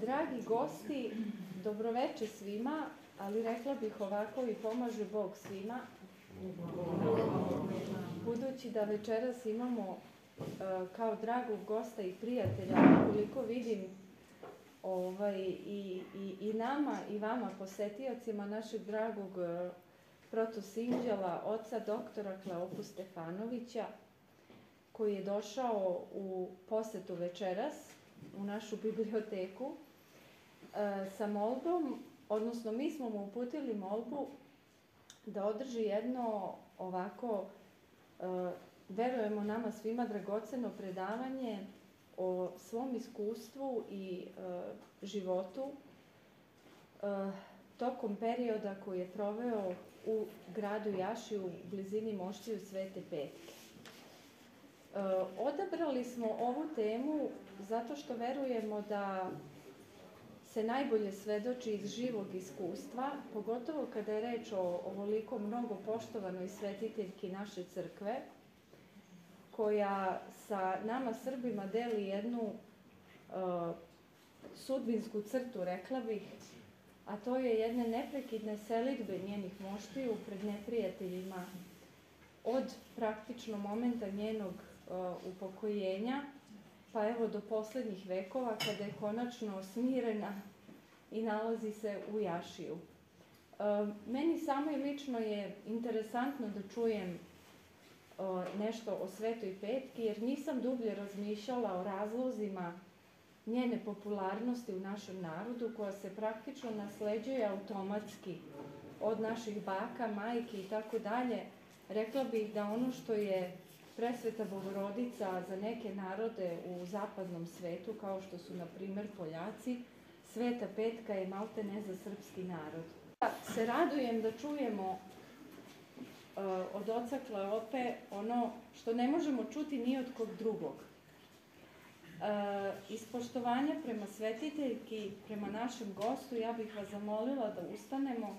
Dragi gosti, dobroveče svima, ali rekla bih ovako i pomaže Bog svima. Budući da večeras imamo e, kao dragog gosta i prijatelja, koliko vidim ovaj, i, i, i nama i vama posetiocima našeg dragog e, protosinđela, oca doktora Kleopu Stefanovića, koji je došao u posetu večeras u našu biblioteku sa molbom, odnosno mi smo mu uputili molbu da održi jedno ovako, e, verujemo nama svima dragoceno predavanje o svom iskustvu i e, životu tokom perioda koji je proveo u gradu Jaši u blizini Moštiju Svete Petke. Odabrali smo ovu temu zato što verujemo da se najbolje svedoči iz živog iskustva, pogotovo kada je reč o ovoliko mnogo poštovanoj svetiteljki naše crkve, koja sa nama Srbima deli jednu uh, sudbinsku crtu, rekla bih, a to je jedne neprekidne selitbe njenih moštiju pred neprijateljima od praktično momenta njenog uh, upokojenja pa evo do poslednjih vekova kada je konačno smirena i nalazi se u Jašiju. E, meni samo i lično je interesantno da čujem e, nešto o Svetoj Petki, jer nisam dublje razmišljala o razlozima njene popularnosti u našem narodu, koja se praktično nasleđuje automatski od naših baka, majke i tako dalje. Rekla bih da ono što je presveta Bogorodica za neke narode u zapadnom svetu, kao što su, na primer, Poljaci, Sveta Petka je malte ne za srpski narod. Se radujem da čujemo uh, od oca Kleope ono što ne možemo čuti ni od kog drugog. Uh, iz poštovanja prema svetiteljki, prema našem gostu, ja bih vas zamolila da ustanemo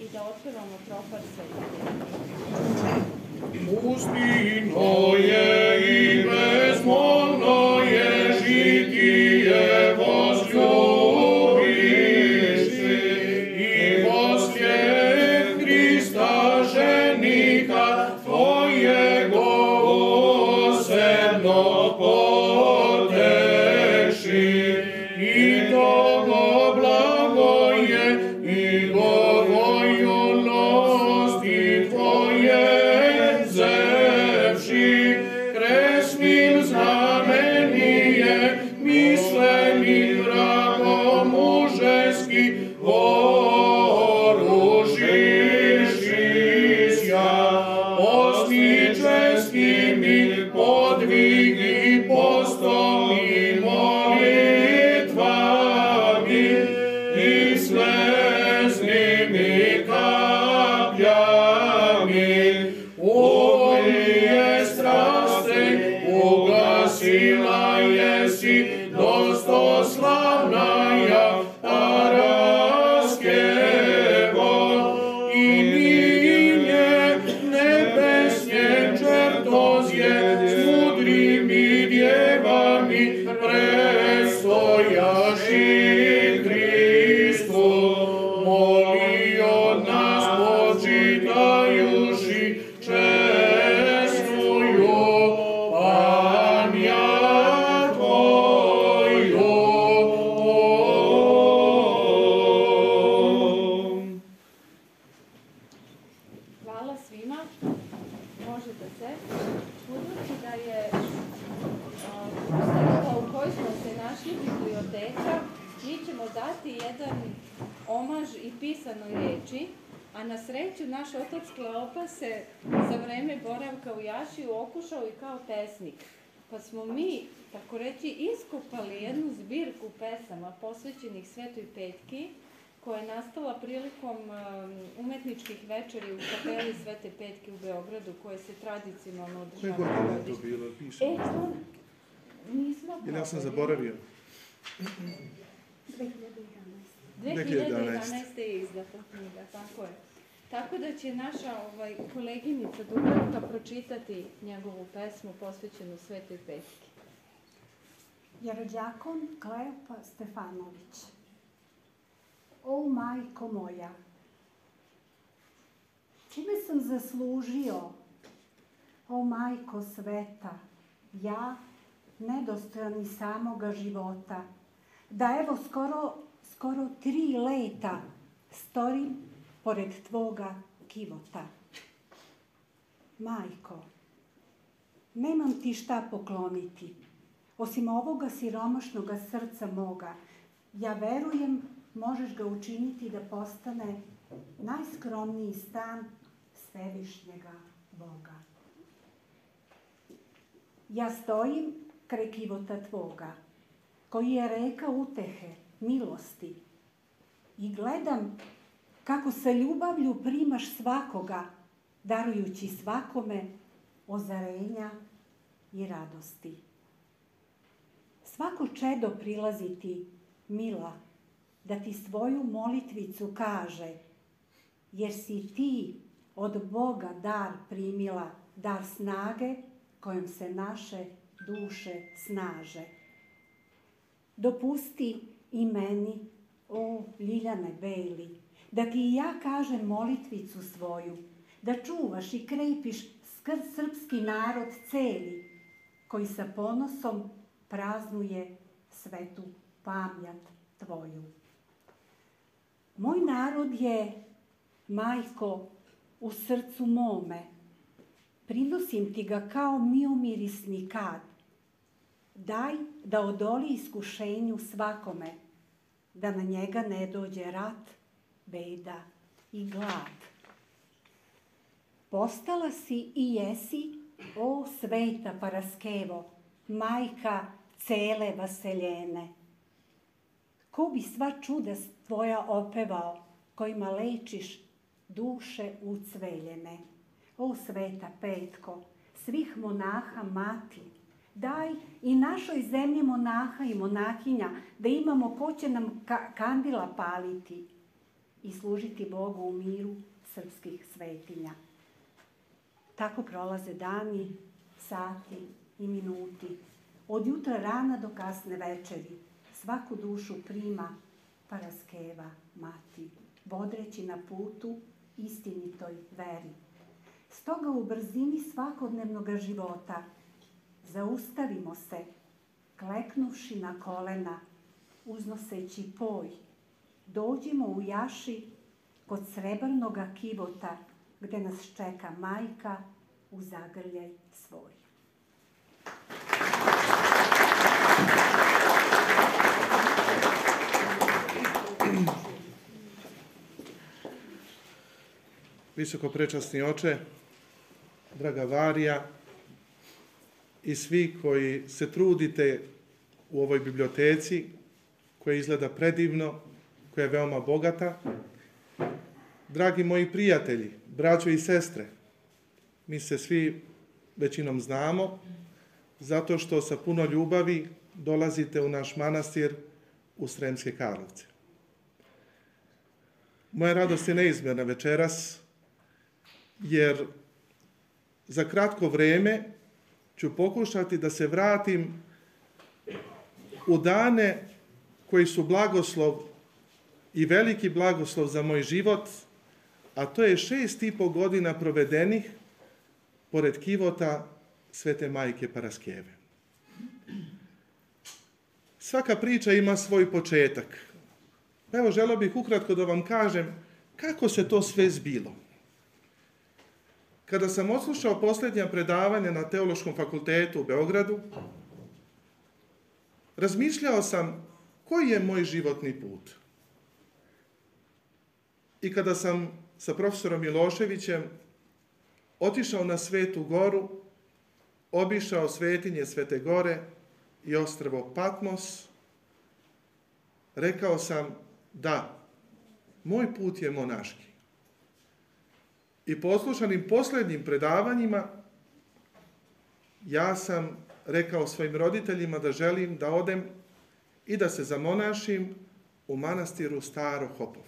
i da otpevamo tropar svetiteljki. Pustino je i bezmolno je Hvala svima. Možete se. Budući da je ustanova u kojoj smo se našli biblioteka, mi ćemo dati jedan omaž i pisanoj reči, a na sreću naš otac Kleopa se za vreme boravka u Jašiju okušao i kao pesnik. Pa smo mi, tako reći, iskopali jednu zbirku pesama posvećenih Svetoj Petki, koja je nastala prilikom um, umetničkih večeri u kapeli Svete Petke u Beogradu, koje se tradicionalno Koje održavaju godine je to bilo E, to nismo Ili ja sam zaboravio. 2011. je izdata knjiga, tako je. Tako da će naša ovaj, koleginica Dubravka pročitati njegovu pesmu posvećenu Svetoj Petki. Jerođakon Kleopa Stefanović. O majko moja, čime sam zaslužio, o majko sveta, ja, nedostojan i samoga života, da evo skoro, skoro tri leta storim pored tvoga kivota. Majko, nemam ti šta pokloniti, osim ovoga siromašnoga srca moga. Ja verujem, možeš ga učiniti da postane najskromniji stan svevišnjega Boga. Ja stojim kraj kivota tvoga, koji je reka utehe, milosti, i gledam kako sa ljubavlju primaš svakoga, darujući svakome ozarenja i radosti. Svako čedo prilazi ti, mila, da ti svoju molitvicu kaže, jer si ti od Boga dar primila, dar snage kojom se naše duše snaže. Dopusti i meni, o Ljiljane Beli, da ti i ja kažem molitvicu svoju, da čuvaš i krepiš skrb srpski narod celi, koji sa ponosom praznuje svetu pamjat tvoju. Moj narod je, majko, u srcu mome. Prinosim ti ga kao miomirisni kad. Daj da odoli iskušenju svakome, da na njega ne dođe rat, beda i glad. Postala si i jesi, o sveta Paraskevo, majka cele vaseljene. Ko bi sva čuda tvoja opevao, kojima lečiš duše ucveljene. O sveta petko, svih monaha mati, daj i našoj zemlji monaha i monahinja, da imamo ko će nam ka kandila paliti i služiti Bogu u miru srpskih svetinja. Tako prolaze dani, sati i minuti. Od jutra rana do kasne večeri svaku dušu prima Paraskeva mati, bodreći na putu istinitoj veri. Stoga u brzini svakodnevnog života zaustavimo se, kleknuši na kolena, uznoseći poj, dođimo u jaši kod srebrnog kivota gde nas čeka majka u zagrljaj svoj. Visoko prečasni oče, draga Varija i svi koji se trudite u ovoj biblioteci koja izgleda predivno, koja je veoma bogata. Dragi moji prijatelji, braćo i sestre, mi se svi većinom znamo, zato što sa puno ljubavi dolazite u naš manastir u Sremske Karlovce. Moja radost je neizmjerna večeras, jer za kratko vreme ću pokušati da se vratim u dane koji su blagoslov i veliki blagoslov za moj život, a to je šest i po godina provedenih pored kivota Svete Majke Paraskeve. Svaka priča ima svoj početak. Evo, želo bih ukratko da vam kažem kako se to sve zbilo. Kada sam odslušao posljednja predavanja na Teološkom fakultetu u Beogradu, razmišljao sam koji je moj životni put. I kada sam sa profesorom Miloševićem otišao na Svetu goru, obišao svetinje Svete gore i ostrvo Patmos, rekao sam da, moj put je monaški i poslušanim poslednjim predavanjima, ja sam rekao svojim roditeljima da želim da odem i da se zamonašim u manastiru Staro Hopovo.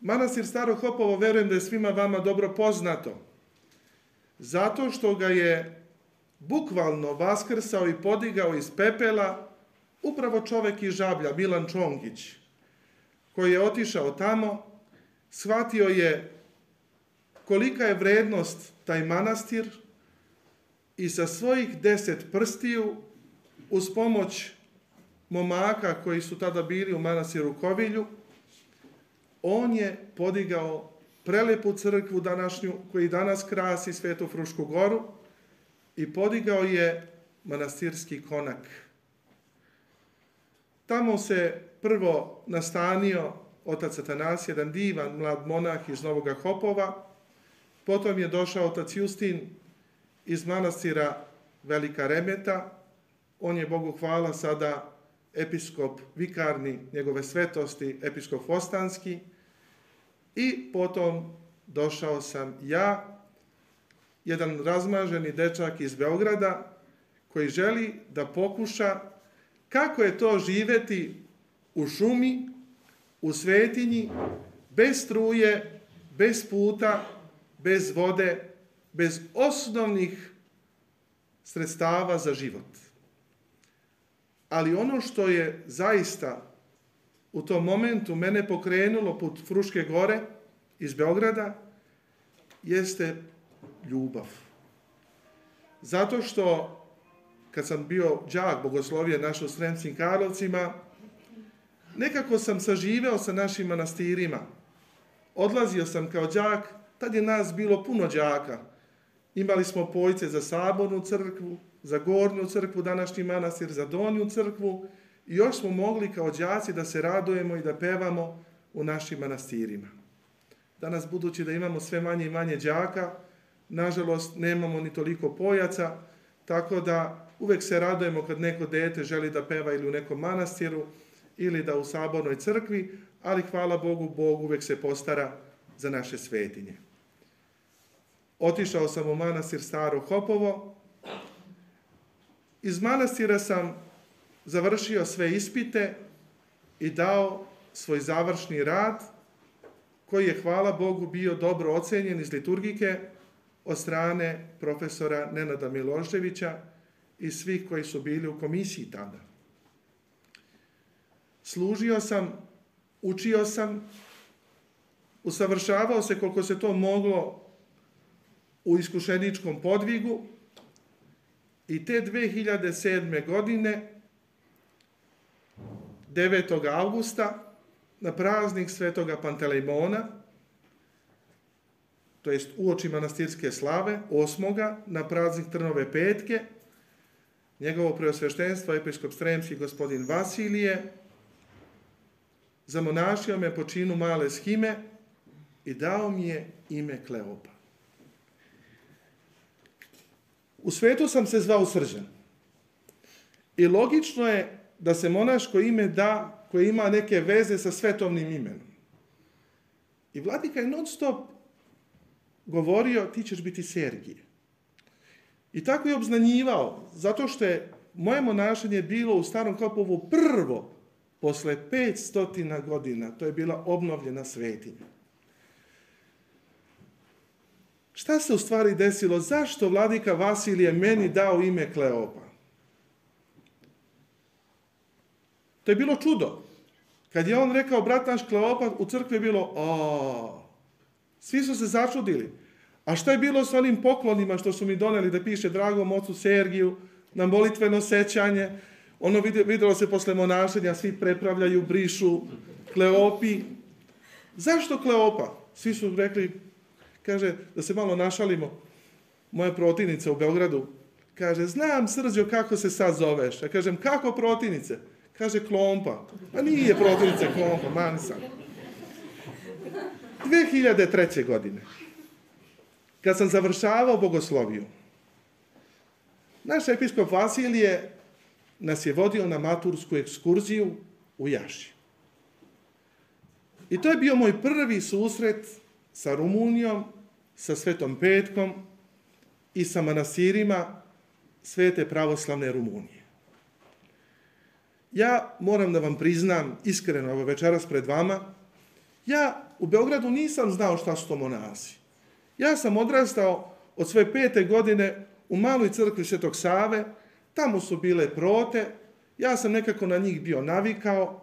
Manastir Staro Hopovo, verujem da je svima vama dobro poznato, zato što ga je bukvalno vaskrsao i podigao iz pepela upravo čovek iz Žablja, Milan Čongić, koji je otišao tamo, shvatio je kolika je vrednost taj manastir i sa svojih deset prstiju uz pomoć momaka koji su tada bili u manastiru Kovilju, on je podigao prelepu crkvu današnju, koji danas krasi Svetu Frušku goru i podigao je manastirski konak. Tamo se prvo nastanio otac Atanas, jedan divan mlad monah iz Novog Hopova, potom je došao otac Justin iz manastira Velika Remeta, on je Bogu hvala sada episkop vikarni njegove svetosti, episkop Fostanski, i potom došao sam ja, jedan razmaženi dečak iz Beograda, koji želi da pokuša kako je to živeti u šumi, u svetinji, bez struje, bez puta, bez vode, bez osnovnih sredstava za život. Ali ono što je zaista u tom momentu mene pokrenulo put Fruške gore iz Beograda jeste ljubav. Zato što kad sam bio džak bogoslovije našo Sremskim Karlovcima, nekako sam saživeo sa našim manastirima. Odlazio sam kao džak, tad je nas bilo puno džaka. Imali smo pojce za sabornu crkvu, za gornju crkvu, današnji manastir, za donju crkvu i još smo mogli kao džaci da se radujemo i da pevamo u našim manastirima. Danas, budući da imamo sve manje i manje džaka, nažalost, nemamo ni toliko pojaca, tako da uvek se radujemo kad neko dete želi da peva ili u nekom manastiru, ili da u sabornoj crkvi, ali hvala Bogu, Bog uvek se postara za naše svetinje. Otišao sam u manastir Staro Hopovo. Iz manastira sam završio sve ispite i dao svoj završni rad, koji je, hvala Bogu, bio dobro ocenjen iz liturgike od strane profesora Nenada Miloševića i svih koji su bili u komisiji tada. Služio sam, učio sam, usavršavao se koliko se to moglo u iskušeničkom podvigu i te 2007. godine 9. augusta na praznik svetoga Pantelejmona, to jest uoči manastirske slave, 8. na praznik Trnove petke, njegovo preosveštenstvo, episkop Stremski gospodin Vasilije, zamonašio me po činu male schime i dao mi je ime Kleopa. U svetu sam se zvao Srđan. I logično je da se monaško ime da koje ima neke veze sa svetovnim imenom. I vladika je non stop govorio ti ćeš biti Sergije. I tako je obznanjivao, zato što je moje monašanje bilo u starom Kopovu prvo posle 500 godina, to je bila obnovljena svetinja. Šta se u stvari desilo? Zašto vladika Vasilije meni dao ime Kleopa? To je bilo čudo. Kad je on rekao brat naš Kleopat, u crkvi je bilo, a svi su se začudili. A šta je bilo sa onim poklonima što su mi doneli da piše dragom ocu Sergiju, na molitveno sećanje, ono videlo se posle monašenja, svi prepravljaju, brišu, Kleopi. Zašto Kleopa? Svi su rekli, kaže, da se malo našalimo, moja protivnica u Beogradu, kaže, znam srđo kako se sad zoveš. Ja kažem, kako protivnice? Kaže klompa. Pa nije protivnica klompa, mansa. 2003. godine, kad sam završavao bogosloviju, naš episkop Vasilije nas je vodio na matursku ekskurziju u Jaši. I to je bio moj prvi susret sa Rumunijom, sa Svetom Petkom i sa manasirima Svete pravoslavne Rumunije. Ja moram da vam priznam, iskreno, ovo večeras pred vama, ja u Beogradu nisam znao šta su to monasi. Ja sam odrastao od svoje pete godine u maloj crkvi Svetog Save, tamo su bile prote, ja sam nekako na njih bio navikao,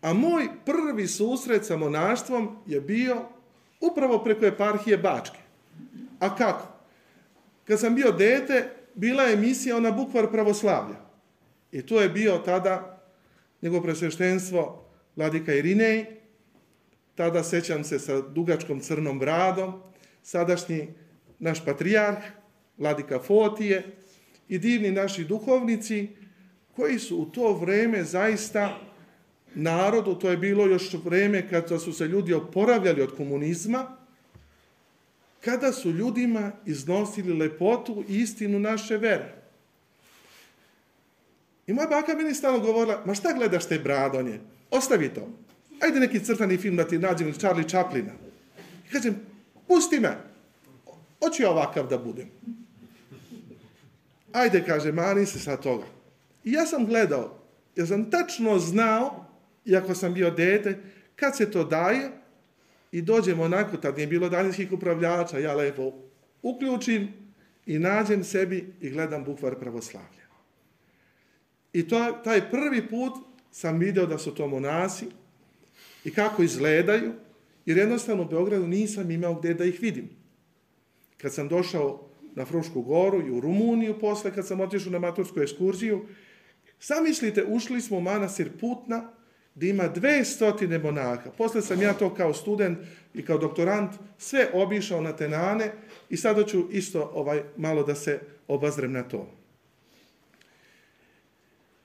a moj prvi susret sa monaštvom je bio upravo preko eparhije Bačke. A kako? Kad sam bio dete, bila je emisija ona bukvar pravoslavlja. I to je bio tada njegov presveštenstvo Vladika Irinej, tada sećam se sa dugačkom crnom bradom, sadašnji naš patrijarh, Vladika Fotije i divni naši duhovnici, koji su u to vreme zaista narodu, to je bilo još vreme kada su se ljudi oporavljali od komunizma, kada su ljudima iznosili lepotu i istinu naše vere. I moja baka meni stalno govorila, ma šta gledaš te bradonje? Ostavi to. Ajde neki crtani film da ti nađem Charlie Chaplina. I kažem, pusti me. Hoću ja ovakav da budem. Ajde, kaže, mani se sa toga. I ja sam gledao, jer sam tačno znao, iako sam bio dete, kad se to daje i dođemo onako, tad nije bilo daljinskih upravljača, ja lepo uključim i nađem sebi i gledam bukvar pravoslavlja. I to, taj prvi put sam video da su to monasi i kako izgledaju, jer jednostavno u Beogradu nisam imao gde da ih vidim. Kad sam došao na Frušku goru i u Rumuniju posle, kad sam otišao na matursku ekskurziju, Zamislite, ušli smo u manastir Putna, gdje ima dve stotine monaha. Posle sam ja to kao student i kao doktorant sve obišao na tenane i sada ću isto ovaj malo da se obazrem na to.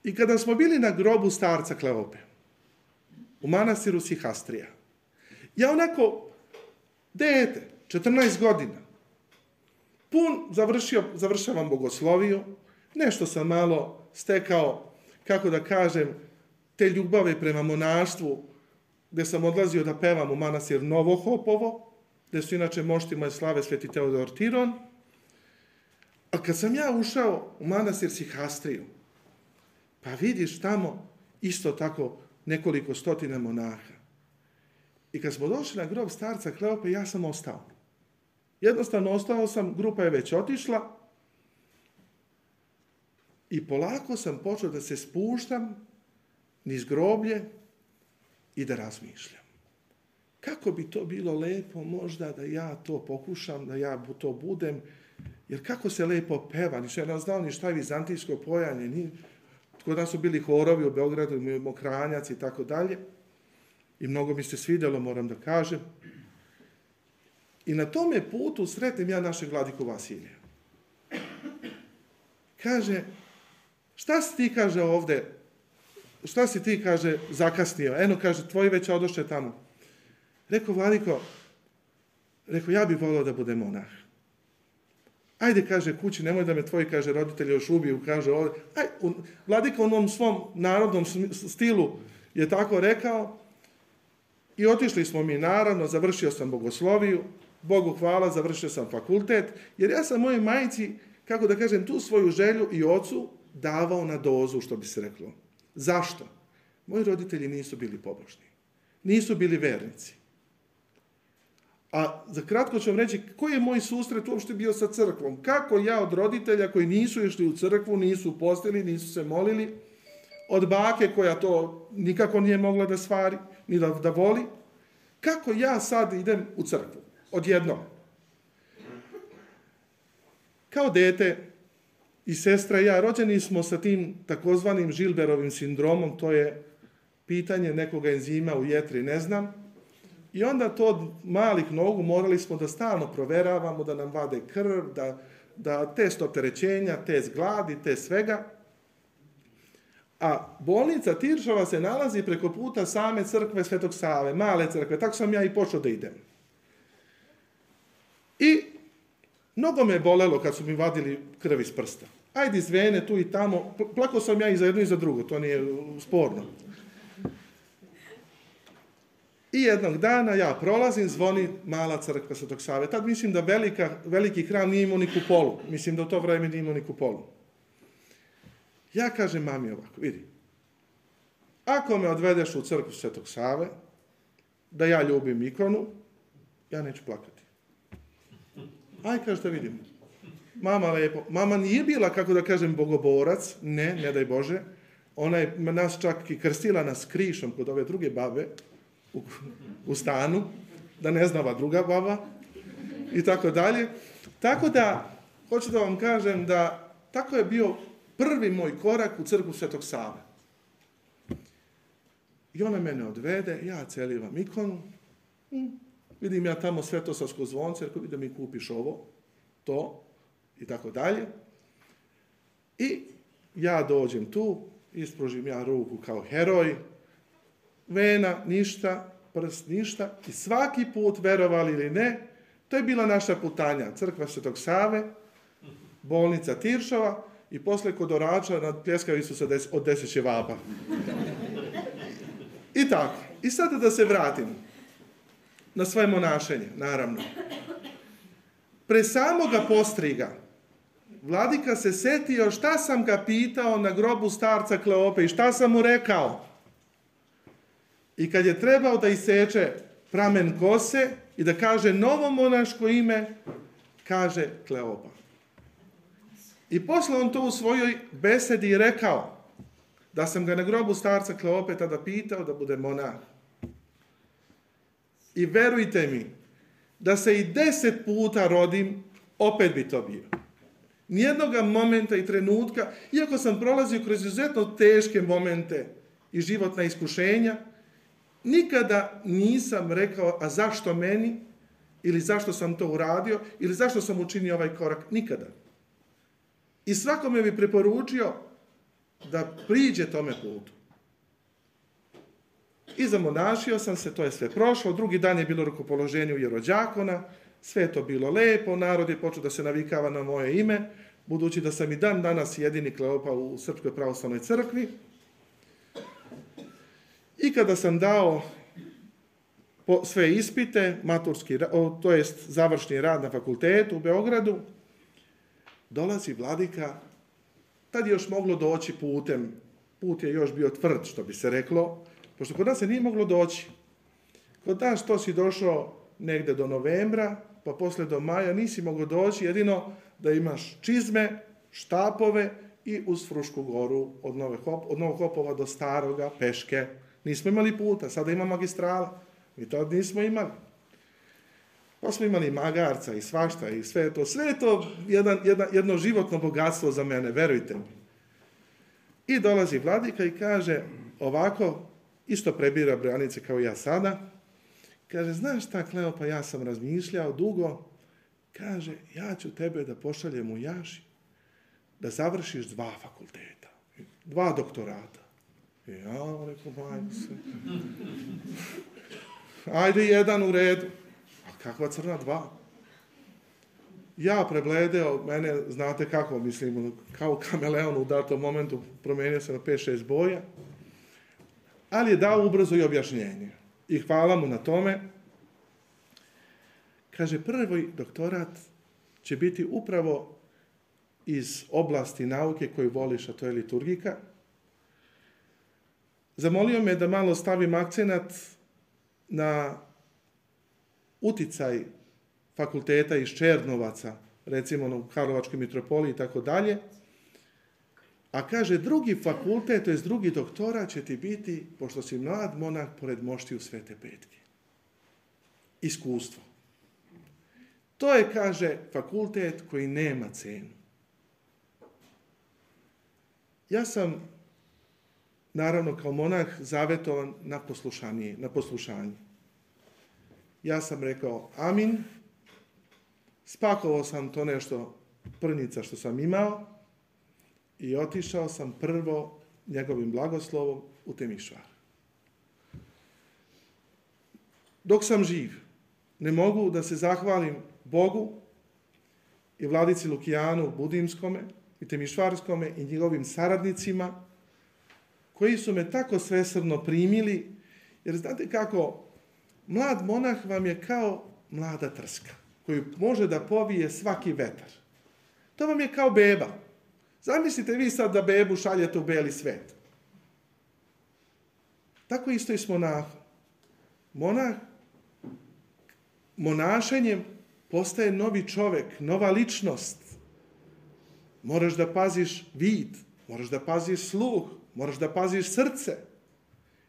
I kada smo bili na grobu starca Kleope, u manastiru Sihastrija, ja onako, dete, 14 godina, pun završio, završavam bogosloviju, nešto sam malo stekao, kako da kažem, te ljubave prema monaštvu, gde sam odlazio da pevam u manastir Novohopovo, gde su inače mošti moje slave Sveti Teodor Tiron, a kad sam ja ušao u manastir Sihastriju, pa vidiš tamo isto tako nekoliko stotina monaha. I kad smo došli na grob starca Kleope, ja sam ostao. Jednostavno ostao sam, grupa je već otišla, I polako sam počeo da se spuštam niz groblje i da razmišljam. Kako bi to bilo lepo možda da ja to pokušam, da ja to budem, jer kako se lepo peva, ništa ja ne znao ni šta je vizantijsko pojanje, ni, kod nas su bili horovi u Beogradu, Mokranjac i tako dalje, i mnogo mi se svidelo, moram da kažem. I na tome putu sretnem ja našeg vladiku Vasilija. Kaže, Šta si ti, kaže ovde, šta si ti, kaže, zakasnio? Eno, kaže, tvoji već odoše tamo. Rekao, Vladiko, rekao, ja bih volio da budem monah. Ajde, kaže, kući, nemoj da me tvoji, kaže, roditelji još ubiju, kaže, ovde. Aj, u, Vladika u onom svom narodnom stilu je tako rekao i otišli smo mi, naravno, završio sam bogosloviju, Bogu hvala, završio sam fakultet, jer ja sam mojoj majici, kako da kažem, tu svoju želju i ocu davao na dozu, što bi se reklo. Zašto? Moji roditelji nisu bili pobožni. Nisu bili vernici. A za kratko ću vam reći koji je moj susret uopšte bio sa crkvom. Kako ja od roditelja koji nisu išli u crkvu, nisu postili, nisu se molili, od bake koja to nikako nije mogla da stvari, ni da, da voli, kako ja sad idem u crkvu? Odjednom. Kao dete, i sestra i ja rođeni smo sa tim takozvanim Žilberovim sindromom, to je pitanje nekoga enzima u jetri, ne znam. I onda to od malih nogu morali smo da stalno proveravamo, da nam vade krv, da, da test opterećenja, test gladi, test svega. A bolnica Tiršova se nalazi preko puta same crkve Svetog Save, male crkve, tako sam ja i počeo da idem. I Mnogo me je bolelo kad su mi vadili krv iz prsta. Ajde iz vene, tu i tamo. Plakao sam ja i za jedno i za drugo, to nije sporno. I jednog dana ja prolazim, zvoni mala crkva Svetog Save. Tad mislim da velika, veliki hram nije imao ni kupolu. Mislim da u to vreme nije imao ni kupolu. Ja kažem mami ovako, vidi, ako me odvedeš u crkvu Svetog Save, da ja ljubim ikonu, ja neću plakati. Aj, kaže da vidimo. Mama lepo. Mama nije bila, kako da kažem, bogoborac, ne, ne daj Bože. Ona je nas čak i krstila nas krišom kod ove druge babe u, u stanu, da ne zna ova druga baba i tako dalje. Tako da, hoću da vam kažem da tako je bio prvi moj korak u crkvu Svetog Save. I ona mene odvede, ja celivam ikonu, hm, vidim ja tamo svetosavsko zvonce, rekao da mi kupiš ovo, to i tako dalje. I ja dođem tu, ispružim ja ruku kao heroj, vena, ništa, prst, ništa. I svaki put, verovali ili ne, to je bila naša putanja. Crkva Svetog Save, bolnica Tiršova i posle kod Orača nad pljeskavi su se des, od deset ćevapa. I tako. I sada da se vratim na svoje monašenje, naravno. Pre samoga postriga, vladika se setio šta sam ga pitao na grobu starca Kleope i šta sam mu rekao. I kad je trebao da iseče pramen kose i da kaže novo monaško ime, kaže Kleopa. I posle on to u svojoj besedi rekao, da sam ga na grobu starca Kleope tada pitao da bude monah. I verujte mi, da se i deset puta rodim, opet bi to bio. Nijednoga momenta i trenutka, iako sam prolazio kroz izuzetno teške momente i životna iskušenja, nikada nisam rekao, a zašto meni, ili zašto sam to uradio, ili zašto sam učinio ovaj korak, nikada. I svakome bi preporučio da priđe tome putu. I zamonašio sam se, to je sve prošlo, drugi dan je bilo rukopoloženje u Jerođakona, sve je to bilo lepo, narod je počeo da se navikava na moje ime, budući da sam i dan danas jedini kleopa u Srpskoj pravoslavnoj crkvi. I kada sam dao po sve ispite, maturski, to jest završni rad na fakultetu u Beogradu, dolazi vladika, tad je još moglo doći putem, put je još bio tvrd, što bi se reklo, pošto kod nas se nije moglo doći. Kod nas to si došao negde do novembra, pa posle do maja nisi moglo doći, jedino da imaš čizme, štapove i uz Frušku goru od, Nove Hop, od Novog Hopova do Staroga, peške. Nismo imali puta, sada ima magistrala. Mi to nismo imali. Pa smo imali magarca i svašta i sve to. Sve je to jedan, jedno životno bogatstvo za mene, verujte mi. I dolazi vladika i kaže ovako, isto prebira branice kao ja sada, kaže, znaš šta, Kleopa, ja sam razmišljao dugo, kaže, ja ću tebe da pošaljem u Jaši, da završiš dva fakulteta, dva doktorata. I ja, rekao, majko se. Ajde, jedan u redu. Kakva crna dva? Ja prebledeo, mene, znate kako, mislim, kao kameleon u datom momentu promenio se na 5-6 boja, ali je dao ubrzo i objašnjenje. I hvala mu na tome. Kaže, prvi doktorat će biti upravo iz oblasti nauke koju voliš, a to je liturgika. Zamolio me da malo stavim akcenat na uticaj fakulteta iz Černovaca, recimo u Karlovačkoj mitropoliji i tako dalje, a kaže drugi fakultet, to je drugi doktora će ti biti, pošto si mlad monak, pored mošti u Svete Petke. Iskustvo. To je, kaže, fakultet koji nema cenu. Ja sam, naravno, kao monah zavetovan na poslušanje. Na poslušanje. Ja sam rekao amin, spakovao sam to nešto prnica što sam imao i otišao sam prvo njegovim blagoslovom u Temišvar. Dok sam živ, ne mogu da se zahvalim Bogu i vladici Lukijanu Budimskome i Temišvarskome i njegovim saradnicima koji su me tako svesrno primili, jer znate kako, Mlad monah vam je kao mlada trska, koju može da povije svaki vetar. To vam je kao beba. Zamislite vi sad da bebu šaljete u beli svet. Tako isto i s monahom. Monah monašenjem postaje novi čovek, nova ličnost, moraš da paziš vid, moraš da paziš sluh, moraš da paziš srce.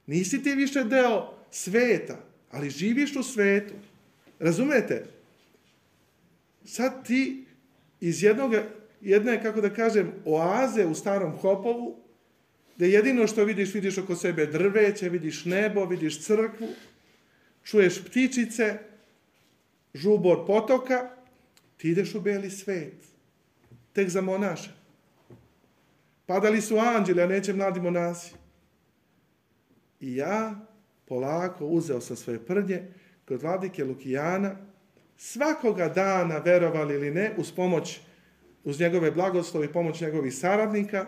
Nisi ti više deo sveta, ali živiš u svetu. Razumete? Sad ti iz jednog, jedne, kako da kažem, oaze u starom Hopovu, da jedino što vidiš, vidiš oko sebe drveće, vidiš nebo, vidiš crkvu, čuješ ptičice, žubor potoka, ti ideš u beli svet. Tek za monaša. Padali su anđeli, a neće mladi monasi. I ja polako uzeo sam svoje prdnje kod vladike Lukijana, svakoga dana, verovali ili ne, uz pomoć, uz njegove blagoslovi, pomoć njegovih saradnika,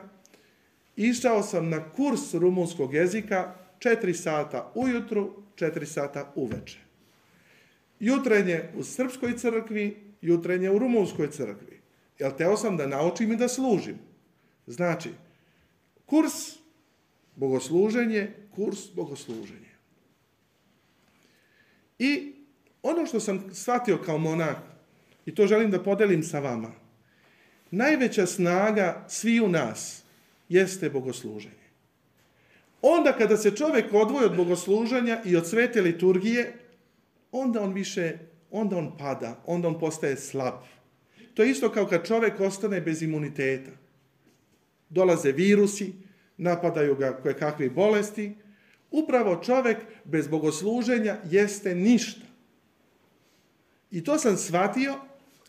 išao sam na kurs rumunskog jezika četiri sata ujutru, četiri sata uveče. Jutrenje u srpskoj crkvi, jutrenje u rumunskoj crkvi. Jel teo sam da naučim i da služim. Znači, kurs bogosluženje, kurs bogosluženje. I ono što sam shvatio kao monah, i to želim da podelim sa vama, najveća snaga svi u nas jeste bogosluženje. Onda kada se čovjek odvoji od bogosluženja i od svete liturgije, onda on više, onda on pada, onda on postaje slab. To je isto kao kad čovjek ostane bez imuniteta. Dolaze virusi, napadaju ga koje kakve bolesti. Upravo čovjek bez bogosluženja jeste ništa. I to sam shvatio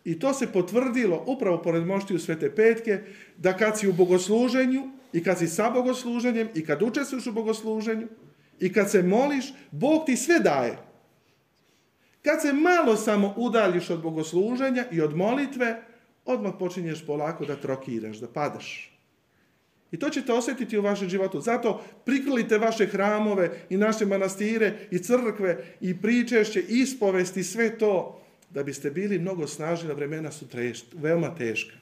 i to se potvrdilo upravo pored moštiju Svete Petke, da kad si u bogosluženju i kad si sa bogosluženjem i kad učestvuješ u bogosluženju i kad se moliš, Bog ti sve daje. Kad se malo samo udaljiš od bogosluženja i od molitve, odmah počinješ polako da trokiraš, da padaš. I to ćete osjetiti u vašem životu. Zato prikrlite vaše hramove i naše manastire i crkve i pričešće, ispovesti, sve to, da biste bili mnogo snažni, vremena su veoma teška.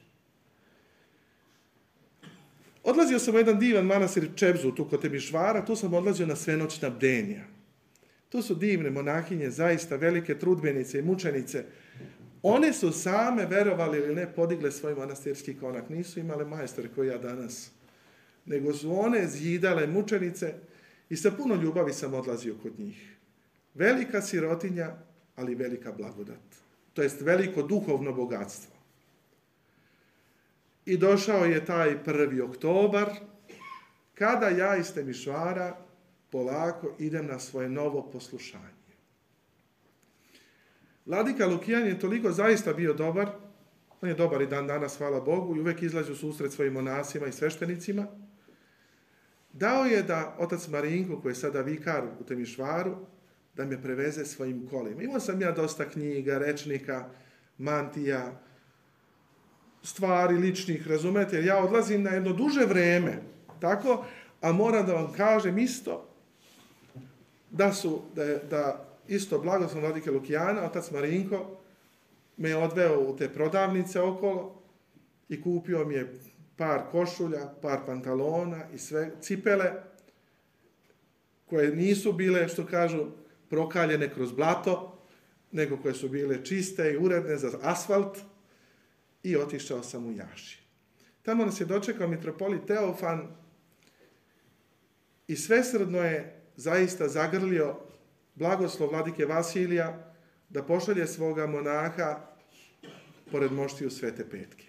Odlazio sam u jedan divan manastir Čebzu, tu kod Temišvara, tu sam odlazio na svenoćna bdenja. To su divne monahinje, zaista velike trudbenice i mučenice. One su same, verovali ili ne, podigle svoj manastirski konak. Nisu imale majstore koji ja danas. Nego su one zidale mučenice i sa puno ljubavi sam odlazio kod njih. Velika sirotinja, ali velika blagodat. To jest veliko duhovno bogatstvo. I došao je taj prvi oktobar, kada ja iz Temišvara polako idem na svoje novo poslušanje. Vladika Lukijan je toliko zaista bio dobar, on je dobar i dan danas, hvala Bogu, i uvek izlazi u susret svojim monasima i sveštenicima. Dao je da otac Marinko, koji je sada vikar u Temišvaru, da me preveze svojim kolima. Imao sam ja dosta knjiga, rečnika, mantija, stvari ličnih, razumete? Ja odlazim na jedno duže vreme, tako, a moram da vam kažem isto, da su, da, da isto blagoslov vladike Lukijana, otac Marinko, me odveo u te prodavnice okolo i kupio mi je par košulja, par pantalona i sve cipele, koje nisu bile, što kažu, prokaljene kroz blato, nego koje su bile čiste i uredne za asfalt i otišao sam u Jaši. Tamo nas je dočekao mitropolit Teofan i svesredno je zaista zagrlio blagoslov vladike Vasilija da pošalje svoga monaha pored moštiju Svete Petke.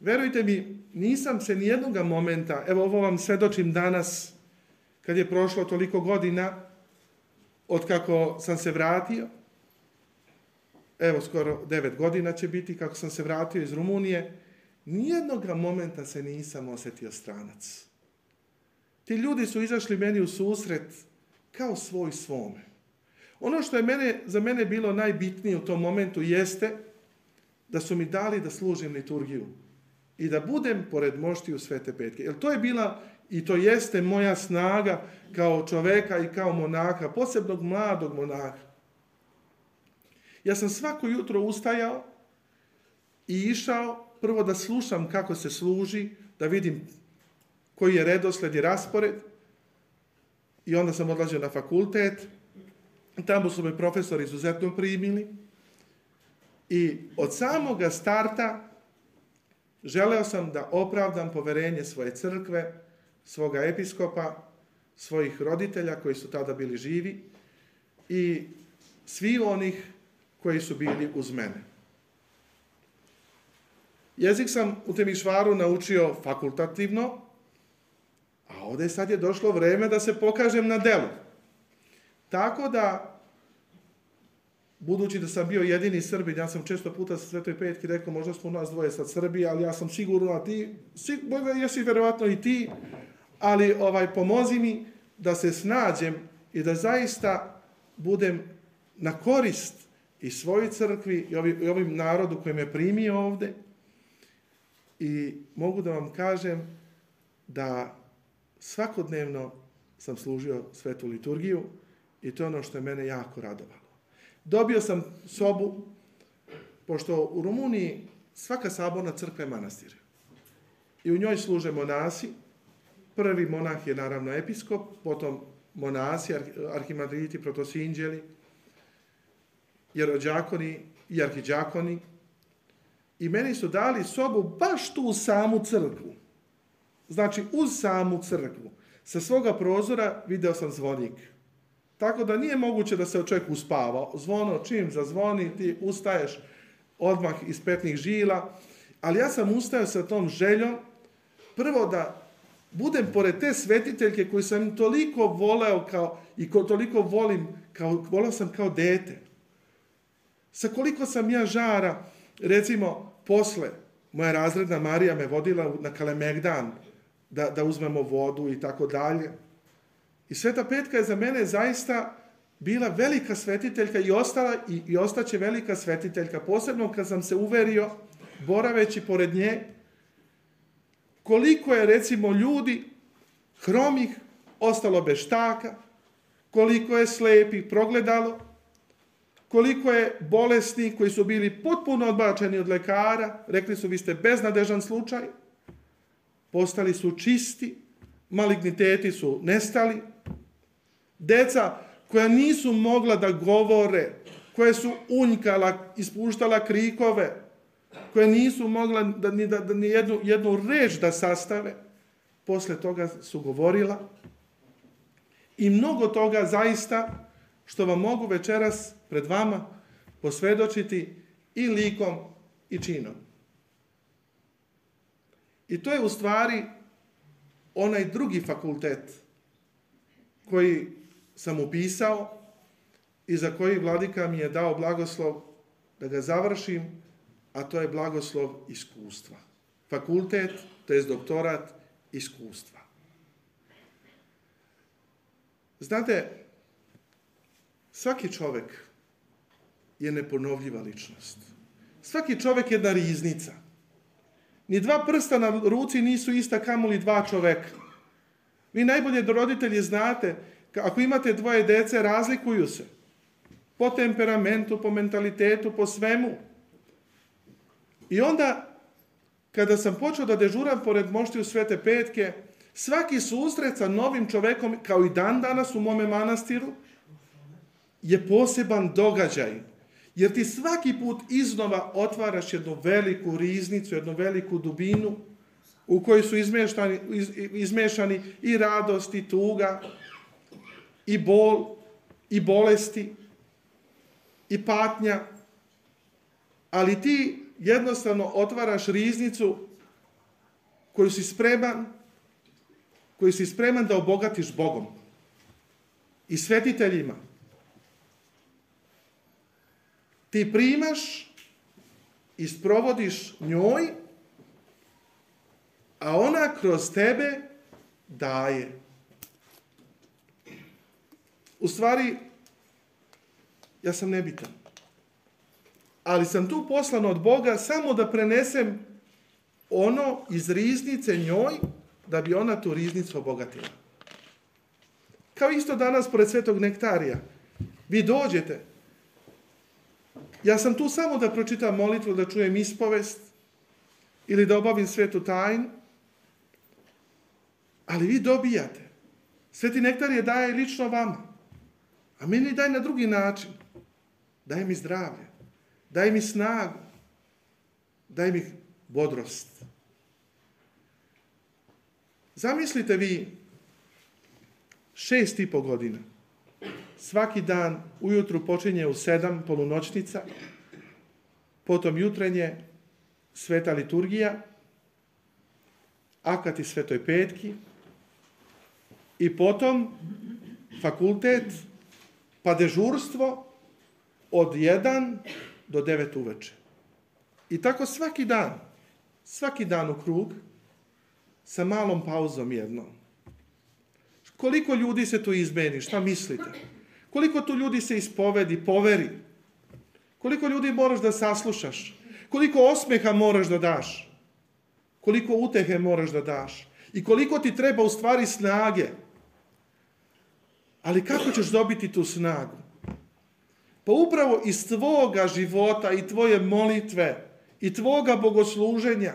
Verujte mi, nisam se nijednoga momenta, evo ovo vam svedočim danas, kad je prošlo toliko godina, od kako sam se vratio, evo skoro devet godina će biti kako sam se vratio iz Rumunije, nijednog momenta se nisam osetio stranac. Ti ljudi su izašli meni u susret kao svoj svome. Ono što je mene, za mene bilo najbitnije u tom momentu jeste da su mi dali da služim liturgiju i da budem pored moštiju Svete Petke. Jer to je bila i to jeste moja snaga kao čoveka i kao monaka, posebnog mladog monaka. Ja sam svako jutro ustajao i išao prvo da slušam kako se služi, da vidim koji je redosled i raspored. I onda sam odlazio na fakultet. Tamo su me profesori izuzetno primili. I od samoga starta želeo sam da opravdam poverenje svoje crkve, svoga episkopa, svojih roditelja koji su tada bili živi i svi onih koji su bili uz mene. Jezik sam u Temišvaru naučio fakultativno, a ovdje sad je došlo vreme da se pokažem na delu. Tako da, budući da sam bio jedini Srbin, ja sam često puta sa Svetoj Petki rekao, možda smo nas dvoje sad Srbi, ali ja sam sigurno, a ti, sigurno, jesi verovatno i ti, ali ovaj pomozi mi da se snađem i da zaista budem na korist i svojoj crkvi i ovim, i ovim narodu koji me primio ovde. I mogu da vam kažem da svakodnevno sam služio svetu liturgiju i to je ono što je mene jako radovalo. Dobio sam sobu, pošto u Rumuniji svaka saborna crkva je manastir. I u njoj služe monasi. Prvi monah je naravno episkop, potom monasi, arhimadriti, protosinđeli, jerođakoni i arhiđakoni. I meni su dali sobu baš tu u samu crkvu. Znači, uz samu crkvu. Sa svoga prozora video sam zvonik. Tako da nije moguće da se čovjek uspava. Zvono, čim zazvoni, ti ustaješ odmah iz petnih žila. Ali ja sam ustajao sa tom željom, prvo da budem pored te svetiteljke koju sam toliko voleo kao, i ko toliko volim, kao, volao sam kao dete. Sa koliko sam ja žara, recimo, posle, moja razredna Marija me vodila na Kalemegdan, da, da uzmemo vodu i tako dalje. I Sveta Petka je za mene zaista bila velika svetiteljka i ostala i, i ostaće velika svetiteljka, posebno kad sam se uverio, boraveći pored nje, koliko je recimo ljudi hromih ostalo bez štaka, koliko je slepih progledalo, koliko je bolesni koji su bili potpuno odbačeni od lekara, rekli su vi ste beznadežan slučaj, postali su čisti, maligniteti su nestali, deca koja nisu mogla da govore, koje su unjkala, ispuštala krikove, koje nisu mogla da, ni, da, da ni jednu, jednu reč da sastave, posle toga su govorila. I mnogo toga zaista što vam mogu večeras pred vama posvedočiti i likom i činom. I to je u stvari onaj drugi fakultet koji sam upisao i za koji vladika mi je dao blagoslov da ga završim, a to je blagoslov iskustva. Fakultet, to je doktorat iskustva. Znate, svaki čovek je neponovljiva ličnost. Svaki čovek je jedna riznica. Ni dva prsta na ruci nisu ista kamoli dva čoveka. Vi najbolje do roditelji znate, ako imate dvoje dece, razlikuju se. Po temperamentu, po mentalitetu, po svemu. I onda, kada sam počeo da dežuram pored moštiju Svete Petke, svaki susret sa novim čovekom, kao i dan danas u mome manastiru, je poseban događaj. Jer ti svaki put iznova otvaraš jednu veliku riznicu, jednu veliku dubinu u kojoj su izmešani, iz, izmešani i radost, i tuga, i bol, i bolesti, i patnja. Ali ti jednostavno otvaraš riznicu koju si spreman, koju si spreman da obogatiš Bogom i svetiteljima. Ti primaš i sprovodiš njoj, a ona kroz tebe daje. U stvari, ja sam nebitan ali sam tu poslan od Boga samo da prenesem ono iz riznice njoj, da bi ona tu riznicu obogatila. Kao isto danas pored svetog nektarija. Vi dođete. Ja sam tu samo da pročitam molitvu, da čujem ispovest ili da obavim svetu tajnu. Ali vi dobijate. Sveti nektar je daje lično vama. A meni daje na drugi način. Daje mi zdravlje. Daj mi snagu. Daj mi bodrost. Zamislite vi šest i po godina. Svaki dan ujutru počinje u sedam polunoćnica, potom jutrenje sveta liturgija, akati svetoj petki i potom fakultet, pa dežurstvo od 1 do 9 uveče. I tako svaki dan, svaki dan u krug, sa malom pauzom jednom. Koliko ljudi se tu izmeni, šta mislite? Koliko tu ljudi se ispovedi, poveri? Koliko ljudi moraš da saslušaš? Koliko osmeha moraš da daš? Koliko utehe moraš da daš? I koliko ti treba u stvari snage? Ali kako ćeš dobiti tu snagu? Pa upravo iz tvoga života i tvoje molitve i tvoga bogosluženja.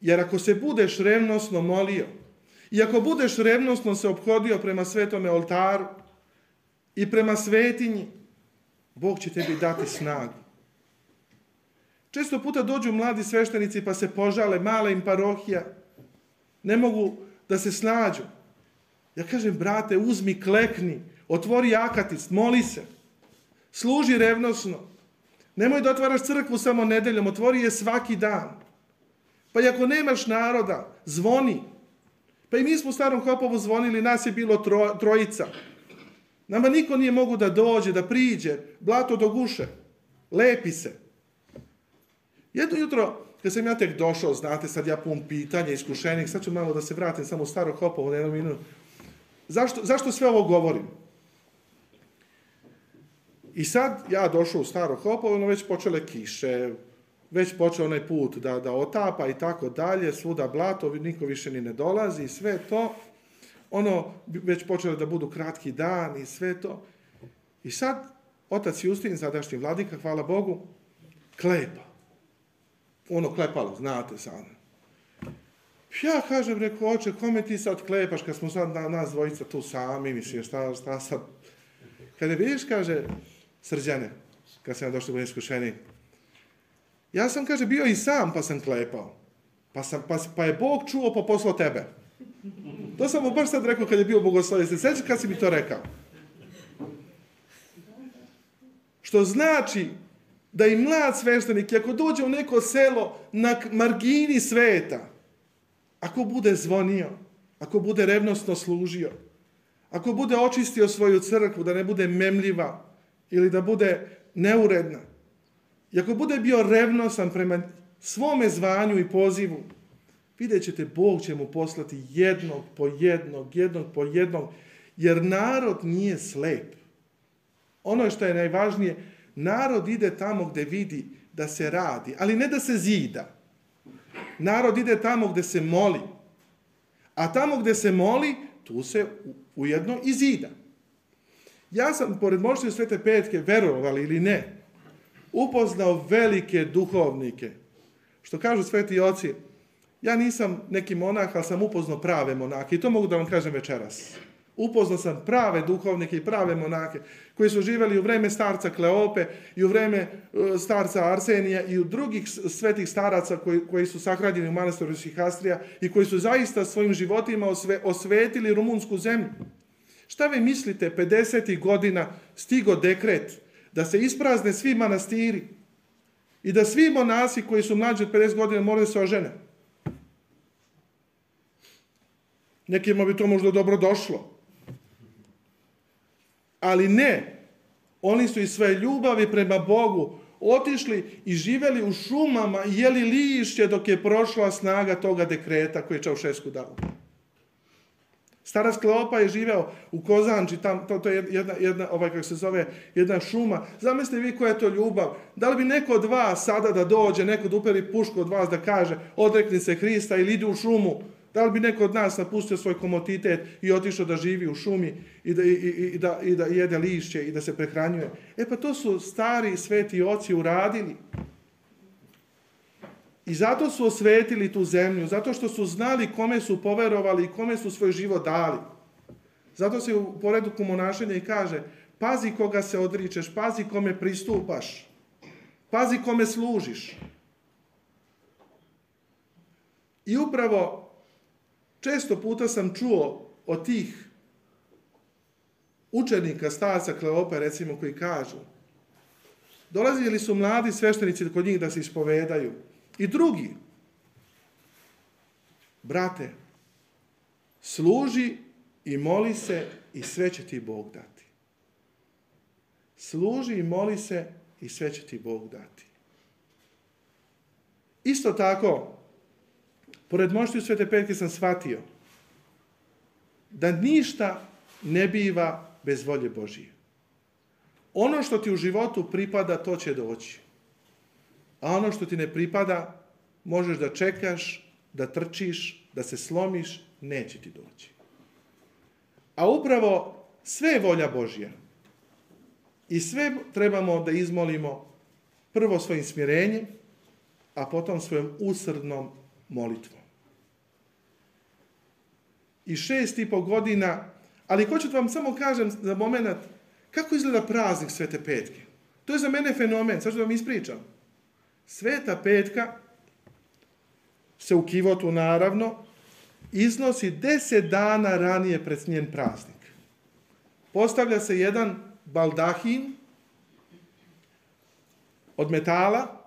Jer ako se budeš revnosno molio i ako budeš revnosno se obhodio prema svetome oltaru i prema svetinji, Bog će tebi dati snagu. Često puta dođu mladi sveštenici pa se požale, mala im parohija, ne mogu da se snađu. Ja kažem, brate, uzmi, klekni, otvori akatis, moli se, služi revnosno. Nemoj da otvaraš crkvu samo nedeljom, otvori je svaki dan. Pa i ako nemaš naroda, zvoni. Pa i mi smo u Starom Hopovu zvonili, nas je bilo tro, trojica. Nama niko nije mogu da dođe, da priđe, blato do guše, lepi se. Jedno jutro, kad sam ja tek došao, znate, sad ja pun pitanja, iskušenih, sad ću malo da se vratim samo u Staro Hopovo na jednu minutu. Zašto, zašto sve ovo govorim? I sad ja došao u Staro Hopovo, ono već počele kiše, već počeo onaj put da, da otapa i tako dalje, svuda blato, niko više ni ne dolazi i sve to. Ono, već počelo da budu kratki dan i sve to. I sad, otac Justin, sadašnji vladika, hvala Bogu, klepa. Ono klepalo, znate sad. Ja kažem, reko, oče, kome ti sad klepaš kad smo sad na, nas dvojica tu sami, mislim, šta, šta sad. Kada vidiš, kaže, srđane, kad sam ja došao u iskušeni, ja sam, kaže, bio i sam pa sam klepao. Pa, sam, pa, pa je Bog čuo pa poslao tebe. To sam mu baš sad rekao kad je bio bogoslovio. Se sveća kad si mi to rekao? Što znači da i mlad sveštenik, ako dođe u neko selo na margini sveta, ako bude zvonio, ako bude revnosno služio, ako bude očistio svoju crkvu, da ne bude memljiva ili da bude neuredna, i ako bude bio revnosan prema svome zvanju i pozivu, vidjet ćete, Bog će mu poslati jednog po jednog, jednog po jednog, jer narod nije slep. Ono što je najvažnije, narod ide tamo gde vidi da se radi, ali ne da se zida. Narod ide tamo gde se moli. A tamo gde se moli, tu se ujedno i zida. Ja sam, pored moćne svete petke, verovali ili ne, upoznao velike duhovnike. Što kažu sveti oci, ja nisam neki monah, ali sam upoznao prave monake. I to mogu da vam kažem večeras. Upoznao sam prave duhovnike i prave monake koji su živeli u vreme starca Kleope i u vreme e, starca Arsenija i u drugih svetih staraca koji, koji su sahranjeni u manastiru Sihastrija i koji su zaista svojim životima osve, osvetili rumunsku zemlju. Šta vi mislite, 50. godina stigo dekret da se isprazne svi manastiri i da svi monasi koji su mlađi od 50 godina moraju da se ožene. Nekima bi to možda dobro došlo. Ali ne. Oni su iz svoje ljubavi prema Bogu otišli i živeli u šumama i jeli lišće dok je prošla snaga toga dekreta koji je Čaušesku dao. Starac Kleopa je živeo u Kozanči, tam, to, to je jedna, jedna, ovaj, kako se zove, jedna šuma. Zamislite vi koja je to ljubav. Da li bi neko od vas sada da dođe, neko da uperi pušku od vas da kaže odrekni se Hrista ili idi u šumu, da li bi neko od nas napustio svoj komotitet i otišao da živi u šumi i da, i, i, i da, i da jede lišće i da se prehranjuje? E pa to su stari sveti oci uradili. I zato su osvetili tu zemlju, zato što su znali kome su poverovali i kome su svoj život dali. Zato se u poredu kumonašenja i kaže, pazi koga se odričeš, pazi kome pristupaš, pazi kome služiš. I upravo često puta sam čuo od tih učenika starca Kleopa, recimo, koji kažu, dolazili su mladi sveštenici kod njih da se ispovedaju. I drugi, brate, služi i moli se i sve će ti Bog dati. Služi i moli se i sve će ti Bog dati. Isto tako, pored mošti u Svete Petke sam shvatio da ništa ne biva bez volje Božije. Ono što ti u životu pripada, to će doći. A ono što ti ne pripada, možeš da čekaš, da trčiš, da se slomiš, neće ti doći. A upravo sve je volja Božja. I sve trebamo da izmolimo prvo svojim smjerenjem, a potom svojom usrdnom molitvom. I šest i po godina, ali hoću da vam samo kažem za moment kako izgleda praznik Svete Petke. To je za mene fenomen, sad ću da vam ispričam. Sveta Petka se u Kivotu naravno iznosi deset dana ranije pred njen praznik. Postavlja se jedan baldahin od metala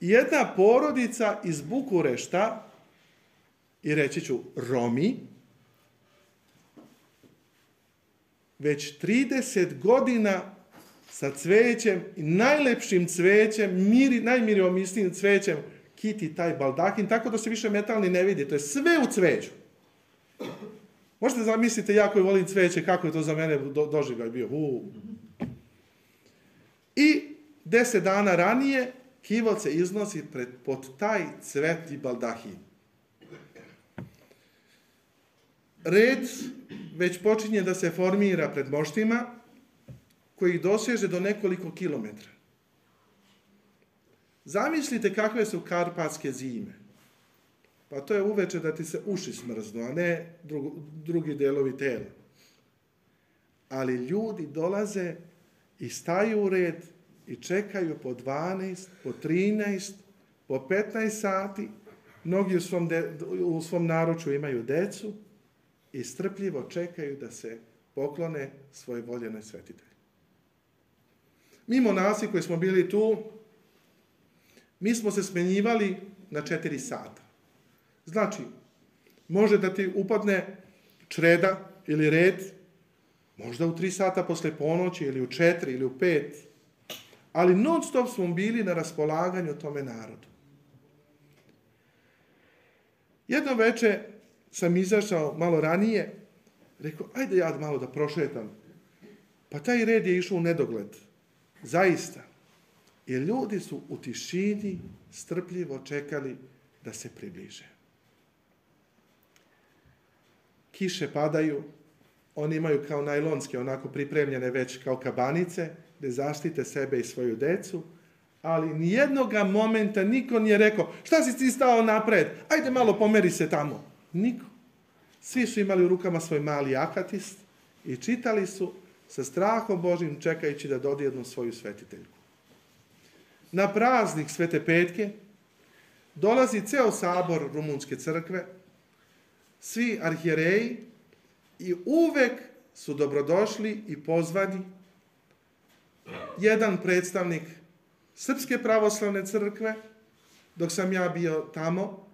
i jedna porodica iz Bukurešta i reći ću Romi, već 30 godina sa cvećem i najlepšim cvećem, miri, najmiriomistijim cvećem, kiti taj baldahin, tako da se više metalni ne vidi. To je sve u cveću. Možete zamisliti, ja koji volim cveće, kako je to za mene do, doživljaj bio. U. I deset dana ranije kivot se iznosi pred, pod taj cvet i baldahin. Red već počinje da se formira pred moštima, koji doseže do nekoliko kilometra. Zamislite kakve su karpatske zime. Pa to je uveče da ti se uši smrznu, a ne drugi, delovi tela. Ali ljudi dolaze i staju u red i čekaju po 12, po 13, po 15 sati. Mnogi u svom, de, u svom naruču imaju decu i strpljivo čekaju da se poklone svoje voljenoj svetitelji. Mi monasi koji smo bili tu, mi smo se smenjivali na 4 sata. Znači, može da ti upadne čreda ili red, možda u 3 sata posle ponoći ili u 4 ili u 5, ali non stop smo bili na raspolaganju tome narodu. Jedno veče sam izašao malo ranije, rekao, ajde ja malo da prošetam. Pa taj red je išao u nedogled. Zaista. I ljudi su u tišini strpljivo čekali da se približe. Kiše padaju, oni imaju kao najlonske, onako pripremljene već kao kabanice, gde zaštite sebe i svoju decu, ali nijednoga momenta niko nije rekao, šta si ti stao napred, ajde malo pomeri se tamo. Niko. Svi su imali u rukama svoj mali akatist i čitali su sa strahom Božim čekajući da dodijednu svoju svetiteljku. Na praznik Svete Petke dolazi ceo sabor Rumunske crkve, svi arhijereji i uvek su dobrodošli i pozvani jedan predstavnik Srpske pravoslavne crkve, dok sam ja bio tamo,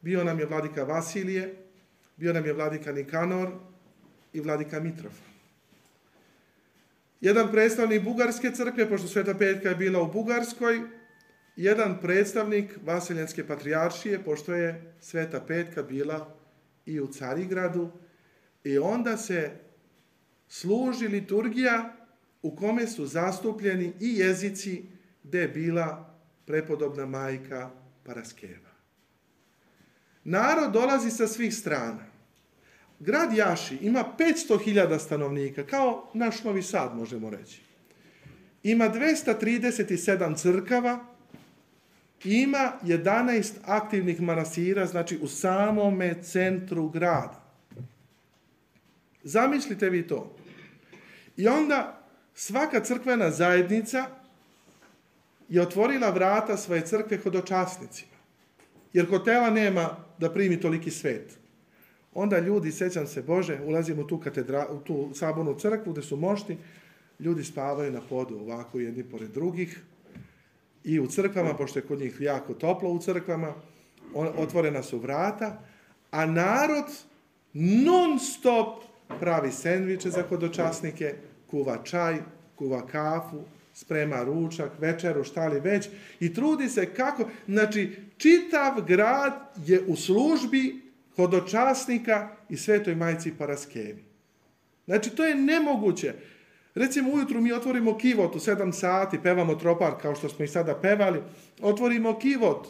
bio nam je vladika Vasilije, bio nam je vladika Nikanor i vladika Mitrov. Jedan predstavnik Bugarske crkve, pošto Sveta Petka je bila u Bugarskoj, jedan predstavnik Vasiljanske patrijaršije, pošto je Sveta Petka bila i u Carigradu, i onda se služi liturgija u kome su zastupljeni i jezici gde je bila prepodobna majka Paraskeva. Narod dolazi sa svih strana. Grad Jaši ima 500.000 stanovnika, kao naš Novi Sad, možemo reći. Ima 237 crkava, ima 11 aktivnih manasira, znači u samome centru grada. Zamislite vi to. I onda svaka crkvena zajednica je otvorila vrata svoje crkve hodočasnicima. Jer hotela nema da primi toliki svet. Onda ljudi, sećam se Bože, ulazimo u tu, katedra, u tu sabornu crkvu gde su mošti, ljudi spavaju na podu ovako jedni pored drugih i u crkvama, pošto je kod njih jako toplo u crkvama, otvorena su vrata, a narod non stop pravi sendviče za hodočasnike, kuva čaj, kuva kafu, sprema ručak, večeru, šta li već i trudi se kako, znači čitav grad je u službi hodočasnika i svetoj majci Paraskevi. Znači to je nemoguće. Recimo ujutru mi otvorimo kivot u 7 sati, pevamo tropar kao što smo i sada pevali, otvorimo kivot.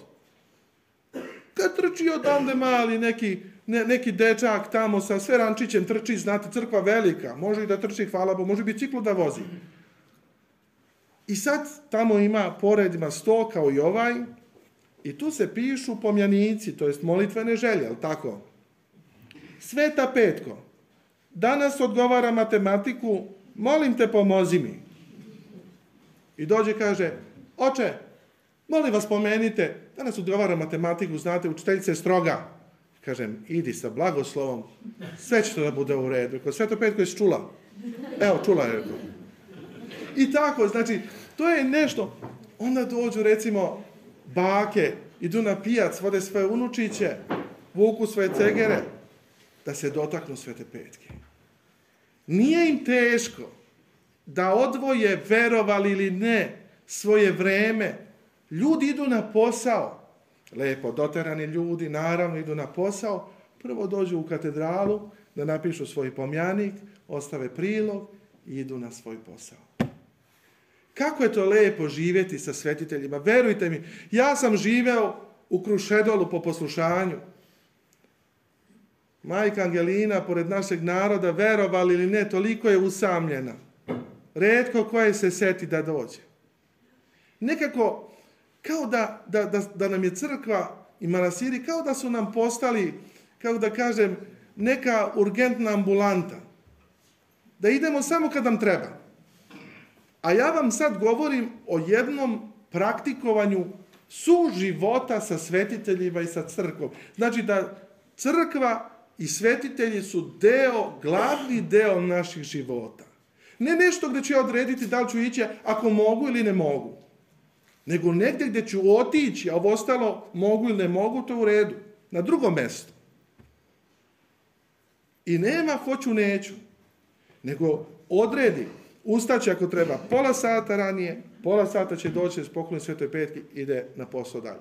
Kad trči odavde mali neki, ne, neki dečak tamo sa sve rančićem trči, znate, crkva velika, može i da trči, hvala Bo, može biciklu da vozi. I sad tamo ima, pored ima sto kao i ovaj, i tu se pišu pomjanici, to jest molitvene želje, ali tako? Sveta Petko, danas odgovara matematiku, molim te pomozi mi. I dođe kaže, oče, molim vas pomenite, danas odgovara matematiku, znate, učiteljica je stroga. Kažem, idi sa blagoslovom, sve će to da bude u redu. Rekao, Sveto Petko je čula. Evo, čula je. I tako, znači, to je nešto. Onda dođu, recimo, bake, idu na pijac, vode svoje unučiće, vuku svoje cegere, da se dotaknu Svete Petke. Nije im teško da odvoje, verovali ili ne, svoje vreme. Ljudi idu na posao. Lepo, doterani ljudi, naravno, idu na posao. Prvo dođu u katedralu da napišu svoj pomjanik, ostave prilog i idu na svoj posao. Kako je to lepo živjeti sa svetiteljima. Verujte mi, ja sam živeo u Krušedolu po poslušanju. Majka Angelina, pored našeg naroda, verovali ili ne, toliko je usamljena. Redko koje se seti da dođe. Nekako, kao da, da, da, da nam je crkva i manasiri, kao da su nam postali, kao da kažem, neka urgentna ambulanta. Da idemo samo kad nam treba. A ja vam sad govorim o jednom praktikovanju suživota sa svetiteljima i sa crkvom. Znači da crkva i svetitelji su deo, glavni deo naših života. Ne nešto gde ću ja odrediti da li ću ići ako mogu ili ne mogu. Nego negde gde ću otići, a ovo ostalo mogu ili ne mogu, to u redu. Na drugom mestu. I nema hoću, neću. Nego odredi. Ustaće ako treba pola sata ranije, pola sata će doći s poklon Svetoj Petke, ide na posao dalje.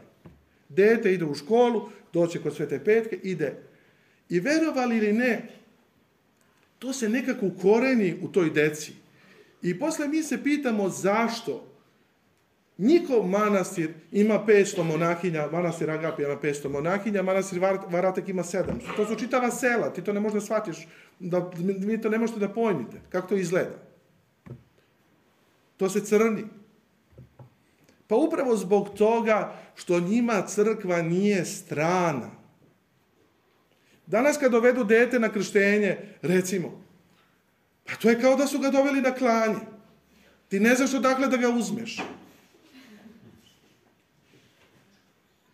Dete ide u školu, doće kod Svete Petke, ide I verovali ili ne, to se nekako ukoreni u toj deci. I posle mi se pitamo zašto njihov manastir ima 500 monahinja, manastir Agapija ima 500 monahinja, manastir Varatek ima 700. To su čitava sela, ti to ne možeš da shvatiš, da, mi to ne možete da pojmite, kako to izgleda. To se crni. Pa upravo zbog toga što njima crkva nije strana. Danas kad dovedu dete na krštenje, recimo, pa to je kao da su ga doveli na klanje. Ti ne znaš odakle da ga uzmeš.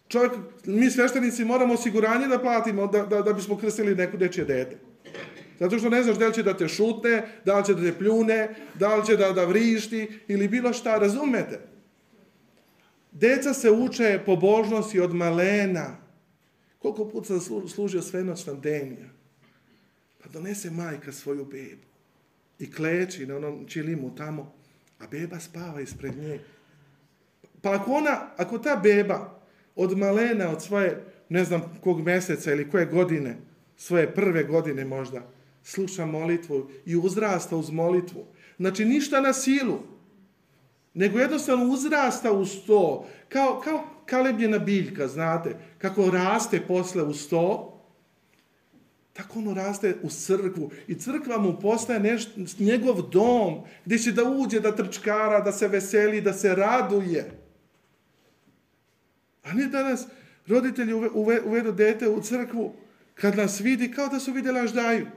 Čovjek, mi sveštenici moramo osiguranje da platimo da, da, da bismo krstili neko dečije dete. Zato što ne znaš da li će da te šutne, da li će da te pljune, da li će da, da vrišti ili bilo šta, razumete? Deca se uče pobožnosti od malena. Koliko put sam služio svenoćna denija? Pa donese majka svoju bebu i kleči na onom čilimu tamo, a beba spava ispred nje. Pa ako ona, ako ta beba od malena, od svoje, ne znam kog meseca ili koje godine, svoje prve godine možda, sluša molitvu i uzrasta uz molitvu. Znači ništa na silu, nego jednostavno uzrasta uz to, kao, kao kalebljena biljka, znate, kako raste posle uz to, tako ono raste u crkvu. I crkva mu postaje neš, njegov dom, gdje će da uđe, da trčkara, da se veseli, da se raduje. A ne danas roditelji uve, uvedu dete u crkvu, kad nas vidi, kao da su vidjela ždaju.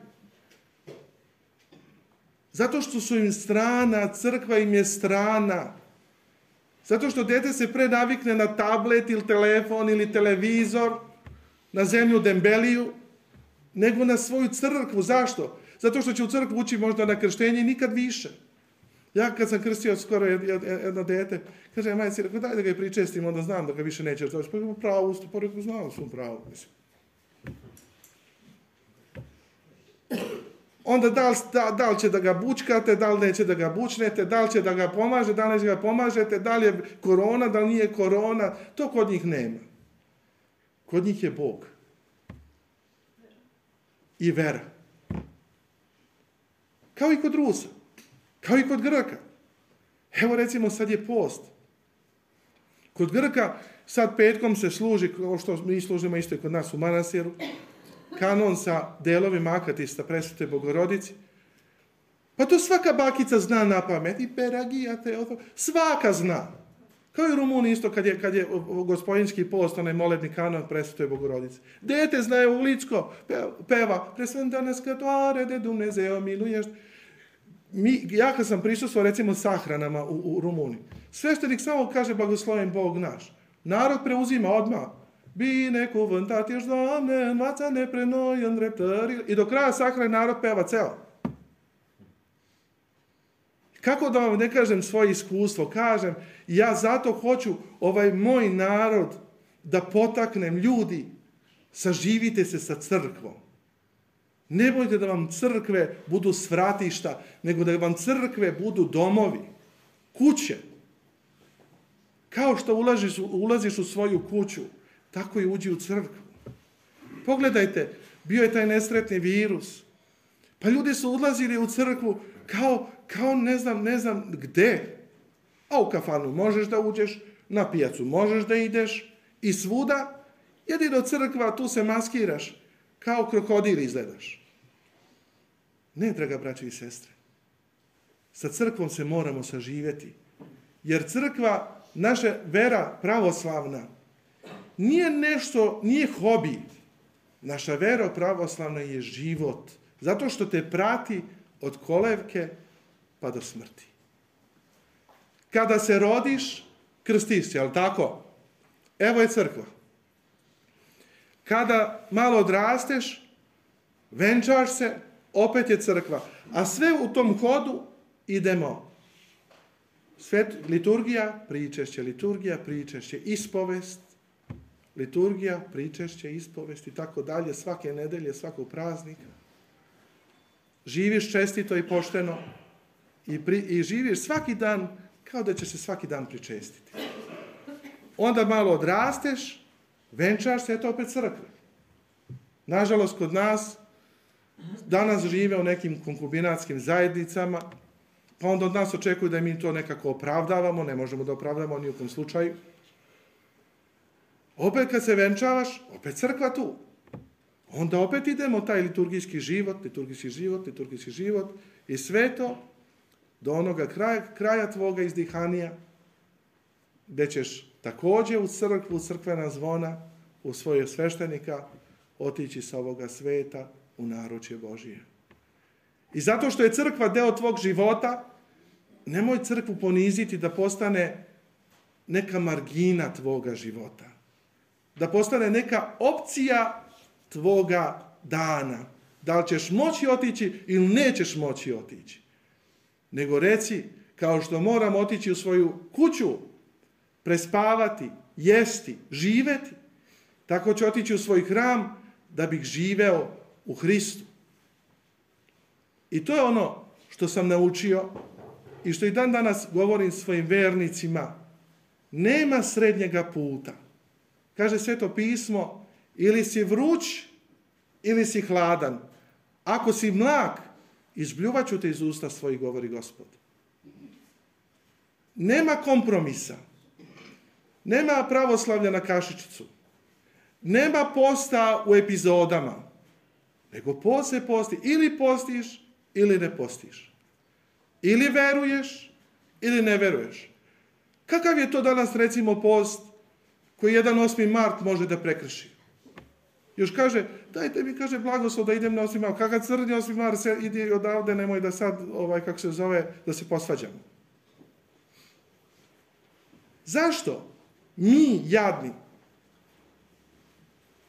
Zato što su im strana, crkva im je strana. Zato što dete se pre navikne na tablet ili telefon ili televizor, na zemlju dembeliju, nego na svoju crkvu. Zašto? Zato što će u crkvu ući možda na krštenje i nikad više. Ja kad sam krstio skoro jedno dete, kaže, majci, rekao, daj da ga je pričestim, onda znam da ga više neće doći. Pa pravo usto, pa rekao, znam sam pravo. Mislim. Onda da li, da, da li će da ga bučkate, da li neće da ga bučnete, da li će da ga pomaže, da li neće da ga pomažete, da li je korona, da li nije korona, to kod njih nema. Kod njih je Bog. I vera. Kao i kod Rusa. Kao i kod Grka. Evo recimo sad je post. Kod Grka sad petkom se služi, kao što mi služimo isto i kod nas u manastiru, kanon sa delovima akatista presvete bogorodici. Pa to svaka bakica zna na pamet. I peragija, te, svaka zna. Kao i u Rumuniji isto kad je, kad je gospodinski post, onaj molebni kanon presvetoj bogorodice. Dete znaje u Licko, peva, presventanas katoare de Dumnezeo miluješ. Mi, ja kad sam prisustvovao recimo sahranama u, u Rumuniji, sveštenik samo kaže blagosloven Bog naš. Narod preuzima odmah. Binecuvântat ești, Doamne, învață-ne pre noi îndreptările. I do kraja sahrane narod peva ceo. Kako da vam ne kažem svoje iskustvo? Kažem, ja zato hoću ovaj moj narod da potaknem ljudi, saživite se sa crkvom. Ne bojte da vam crkve budu svratišta, nego da vam crkve budu domovi, kuće. Kao što ulaziš, ulaziš u svoju kuću, tako i uđi u crkvu. Pogledajte, bio je taj nesretni virus. Pa ljudi su odlazili u crkvu kao, kao ne znam, ne znam gde. A u kafanu možeš da uđeš, na pijacu možeš da ideš i svuda. Jedino crkva, tu se maskiraš, kao krokodil izgledaš. Ne, draga braća i sestre. Sa crkvom se moramo saživjeti. Jer crkva, naša vera pravoslavna, nije nešto, nije hobi. Naša vera pravoslavna je život. Zato što te prati od kolevke pa do smrti. Kada se rodiš, krstiš se, ali tako? Evo je crkva. Kada malo odrasteš, venčaš se, opet je crkva. A sve u tom hodu idemo. Svet, liturgija, pričešće, liturgija, pričešće, ispovest, liturgija, pričešće, ispovest i tako dalje, svake nedelje, svakog praznika. Živiš čestito i pošteno i, pri, i živiš svaki dan kao da će se svaki dan pričestiti. Onda malo odrasteš, venčaš se, eto opet crkve. Nažalost, kod nas danas žive u nekim konkubinatskim zajednicama, pa onda od nas očekuju da mi to nekako opravdavamo, ne možemo da opravdamo ni u kom slučaju. Opet kad se venčavaš, opet crkva tu. Onda opet idemo taj liturgijski život, liturgijski život, liturgijski život i sve to do onoga kraja, kraja tvoga izdihanija, gde ćeš takođe u crkvu, crkvena zvona, u svoje sveštenika, otići sa ovoga sveta u naručje Božije. I zato što je crkva deo tvog života, nemoj crkvu poniziti da postane neka margina tvoga života. Da postane neka opcija tvoga dana. Da li ćeš moći otići ili nećeš moći otići. Nego reci, kao što moram otići u svoju kuću, prespavati, jesti, živeti, tako ću otići u svoj hram da bih živeo u Hristu. I to je ono što sam naučio i što i dan danas govorim svojim vernicima. Nema srednjega puta. Kaže sveto pismo, ili si vruć, ili si hladan. Ako si mlak, izbljuvaću te iz usta svojih, govori gospod. Nema kompromisa. Nema pravoslavlja na kašičicu. Nema posta u epizodama. Nego post se posti. Ili postiš, ili ne postiš. Ili veruješ, ili ne veruješ. Kakav je to danas, recimo, post koji jedan 8. mart može da prekrši? Još kaže, dajte mi, kaže, blagoslov da idem na 8. mart. Kakav crni 8. mart se ide odavde, nemoj da sad, ovaj, kako se zove, da se posvađamo. Zašto? Mi, jadni,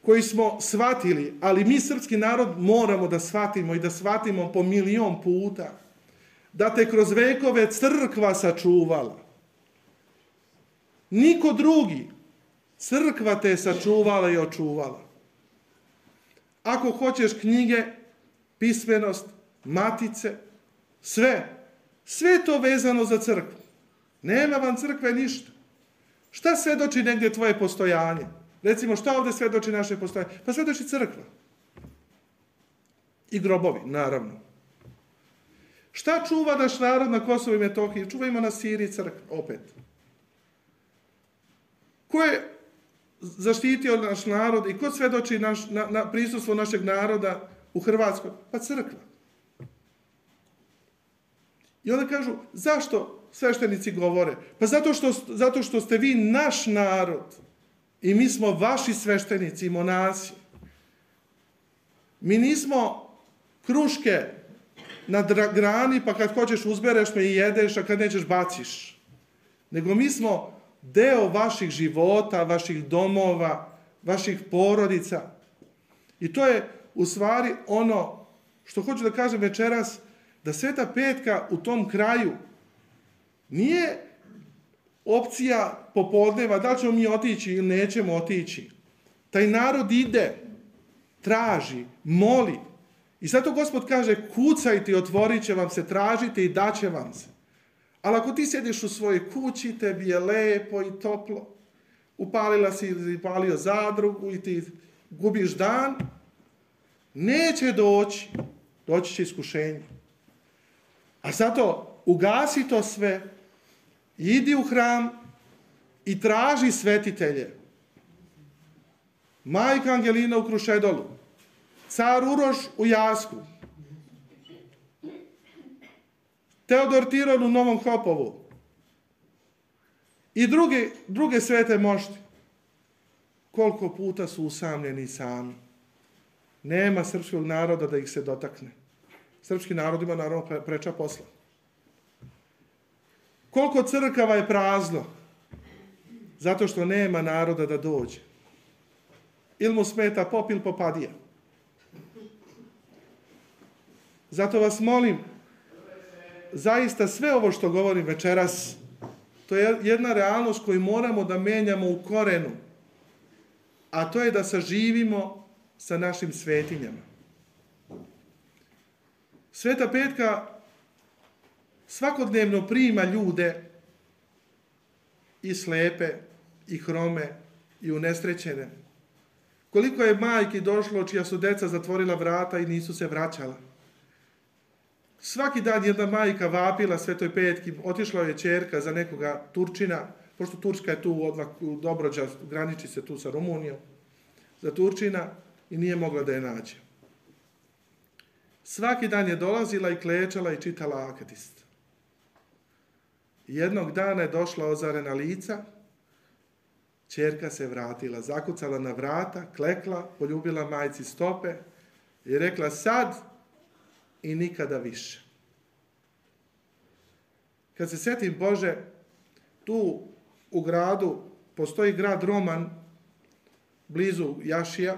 koji smo shvatili, ali mi srpski narod moramo da shvatimo i da shvatimo po milion puta, da te kroz vekove crkva sačuvala. Niko drugi. Crkva te je sačuvala i očuvala. Ako hoćeš knjige, pismenost, matice, sve, sve to vezano za crkvu. Nema vam crkve ništa. Šta svedoči negdje tvoje postojanje? Recimo, šta ovdje svedoči naše postojanje? Pa svedoči crkva. I grobovi, naravno. Šta čuva naš narod na Kosovo i Metohiji? Čuvajmo na Siriji crkva, opet. Ko je zaštitio naš narod i ko svedoči naš, na, na prisustvo našeg naroda u Hrvatskoj? Pa crkva. I onda kažu, zašto sveštenici govore? Pa zato što, zato što ste vi naš narod i mi smo vaši sveštenici i monasi. Mi nismo kruške na grani, pa kad hoćeš uzbereš me i jedeš, a kad nećeš baciš. Nego mi smo deo vaših života, vaših domova, vaših porodica. I to je u stvari ono što hoću da kažem večeras, da Sveta Petka u tom kraju nije opcija popodneva, da ćemo mi otići ili nećemo otići. Taj narod ide, traži, moli. I zato gospod kaže, kucajte i otvorit će vam se, tražite i daće vam se. Ali ako ti sjediš u svojoj kući, tebi je lepo i toplo, upalila si ili palio zadrugu i ti gubiš dan, neće doći, doći će iskušenje. A zato ugasi to sve, idi u hram i traži svetitelje. Majka Angelina u Krušedolu, car Uroš u Jasku, Teodor Tiron u Novom Hopovu i druge, druge svete mošti. Koliko puta su usamljeni sami. Nema srpskog naroda da ih se dotakne. Srpski narod ima naravno preča posla. Koliko crkava je prazno? Zato što nema naroda da dođe. Ili mu smeta pop ili popadija. Zato vas molim, zaista sve ovo što govorim večeras, to je jedna realnost koju moramo da menjamo u korenu. A to je da saživimo sa našim svetinjama. Sveta Petka svakodnevno prima ljude i slepe, i hrome, i unesrećene. Koliko je majki došlo čija su deca zatvorila vrata i nisu se vraćala. Svaki dan jedna majka vapila Svetoj Petki, otišla je čerka za nekoga Turčina, pošto Turska je tu odmah Dobrođa, graniči se tu sa Rumunijom, za Turčina i nije mogla da je nađe. Svaki dan je dolazila i klečala i čitala akatist. Jednog dana je došla ozarena lica, čerka se vratila, zakucala na vrata, klekla, poljubila majci stope i rekla sad i nikada više. Kad se setim Bože, tu u gradu postoji grad Roman, blizu Jašija,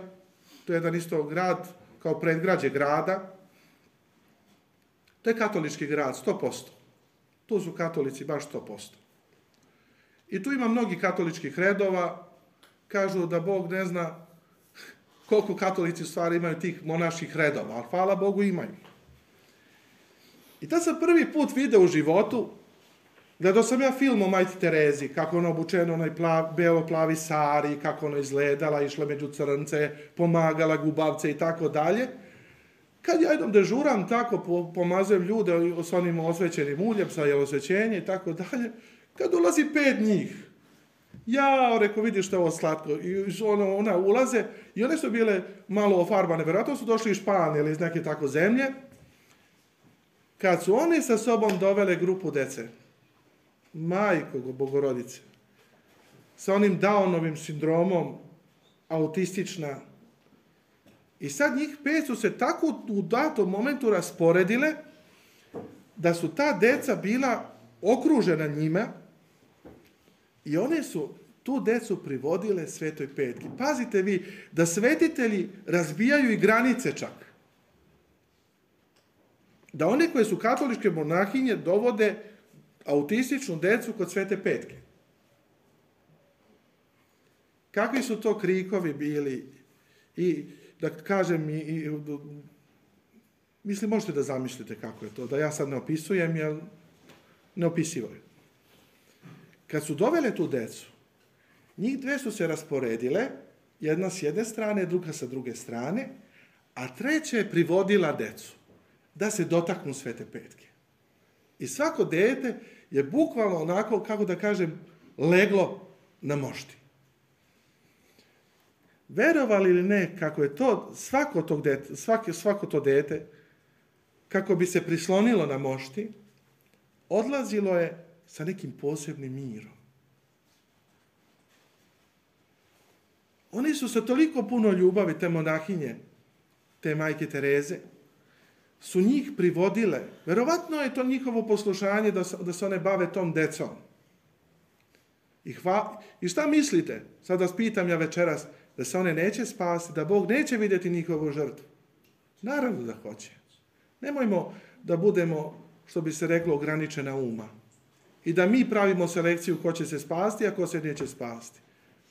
to je jedan isto grad kao predgrađe grada, To je katolički grad, 100%. Tu su katolici baš 100%. I tu ima mnogi katoličkih redova, kažu da Bog ne zna koliko katolici u stvari imaju tih monaških redova, ali hvala Bogu imaju. I tad sam prvi put video u životu, gledao sam ja film o majti Terezi, kako ona obučena onaj plav, belo-plavi sari, kako ona izgledala, išla među crnce, pomagala gubavce i tako dalje. Kad ja idem dežuram tako, pomazujem ljude s onim osvećenim uljem, sa jelosvećenje i tako dalje, kad ulazi pet njih, ja, reko, vidiš što je ovo slatko. I ono, ona ulaze i one su bile malo ofarbane, vjerojatno su došli iz Španije ili iz neke tako zemlje. Kad su oni sa sobom dovele grupu dece, majko bogorodice, sa onim Downovim sindromom, autistična, I sad njih pet su se tako u datom momentu rasporedile da su ta deca bila okružena njima i one su tu decu privodile svetoj petki. Pazite vi, da svetitelji razbijaju i granice čak. Da one koje su katoličke monahinje dovode autističnu decu kod svete petke. Kakvi su to krikovi bili i da kažem i, i mislim možete da zamislite kako je to, da ja sad ne opisujem, jer neopisivo je. Kad su dovele tu decu, njih dve su se rasporedile, jedna s jedne strane, druga sa druge strane, a treća je privodila decu da se dotaknu svete petke. I svako dete je bukvalno onako, kako da kažem, leglo na mošti. Verovali ili ne, kako je to, svako, tog dete, svako, svako to dete, kako bi se prislonilo na mošti, odlazilo je sa nekim posebnim mirom. Oni su sa toliko puno ljubavi, te monahinje, te majke Tereze, su njih privodile. Verovatno je to njihovo poslušanje da, da se one bave tom decom. I, hva, I šta mislite? Sad vas pitam ja večeras, da se one neće spasti, da Bog neće vidjeti njihovu žrtvu. Naravno da hoće. Nemojmo da budemo, što bi se reklo, ograničena uma. I da mi pravimo selekciju ko će se spasti, a ko se neće spasti.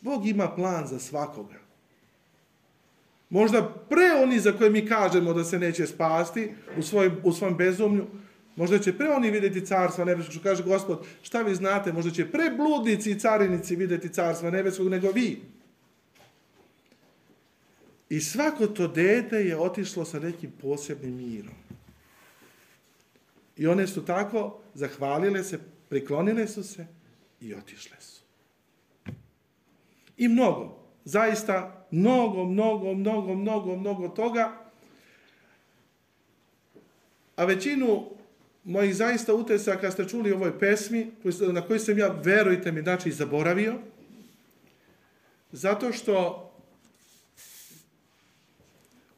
Bog ima plan za svakoga. Možda pre oni za koje mi kažemo da se neće spasti u, svoj, u svom bezumlju, možda će pre oni vidjeti carstva nebeskog, što kaže gospod, šta vi znate, možda će pre bludnici i carinici vidjeti carstva nebeskog nego vi. I svako to dete je otišlo sa nekim posebnim mirom. I one su tako zahvalile se, priklonile su se i otišle su. I mnogo, zaista mnogo, mnogo, mnogo, mnogo, mnogo toga. A većinu mojih zaista utesaka ste čuli ovoj pesmi, na kojoj sam ja, verujte mi, znači zaboravio, zato što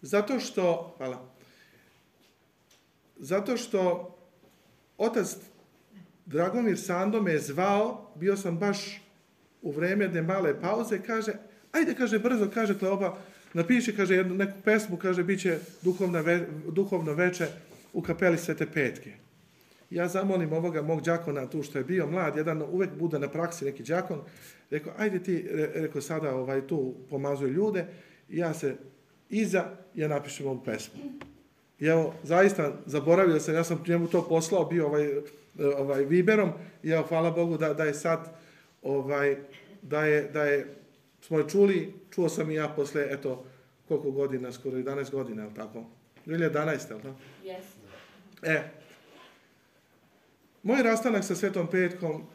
Zato što, hvala, zato što otac Dragomir Sando me je zvao, bio sam baš u vreme jedne male pauze, kaže, ajde, kaže, brzo, kaže Kleoba, napiši, kaže, jednu neku pesmu, kaže, bit će duhovna ve, duhovno veče u kapeli Svete Petke. Ja zamolim ovoga mog džakona tu što je bio mlad, jedan uvek bude na praksi neki džakon, rekao, ajde ti, rekao sada ovaj, tu pomazuje ljude, ja se iza ja napišem ovu pesmu. I evo, zaista, zaboravio sam, ja sam njemu to poslao, bio ovaj, ovaj Viberom, i evo, hvala Bogu da, da je sad, ovaj, da je, da je, smo je čuli, čuo sam i ja posle, eto, koliko godina, skoro 11 godina, je tako? 2011, je tako? Jeste. E, moj rastanak sa Svetom Petkom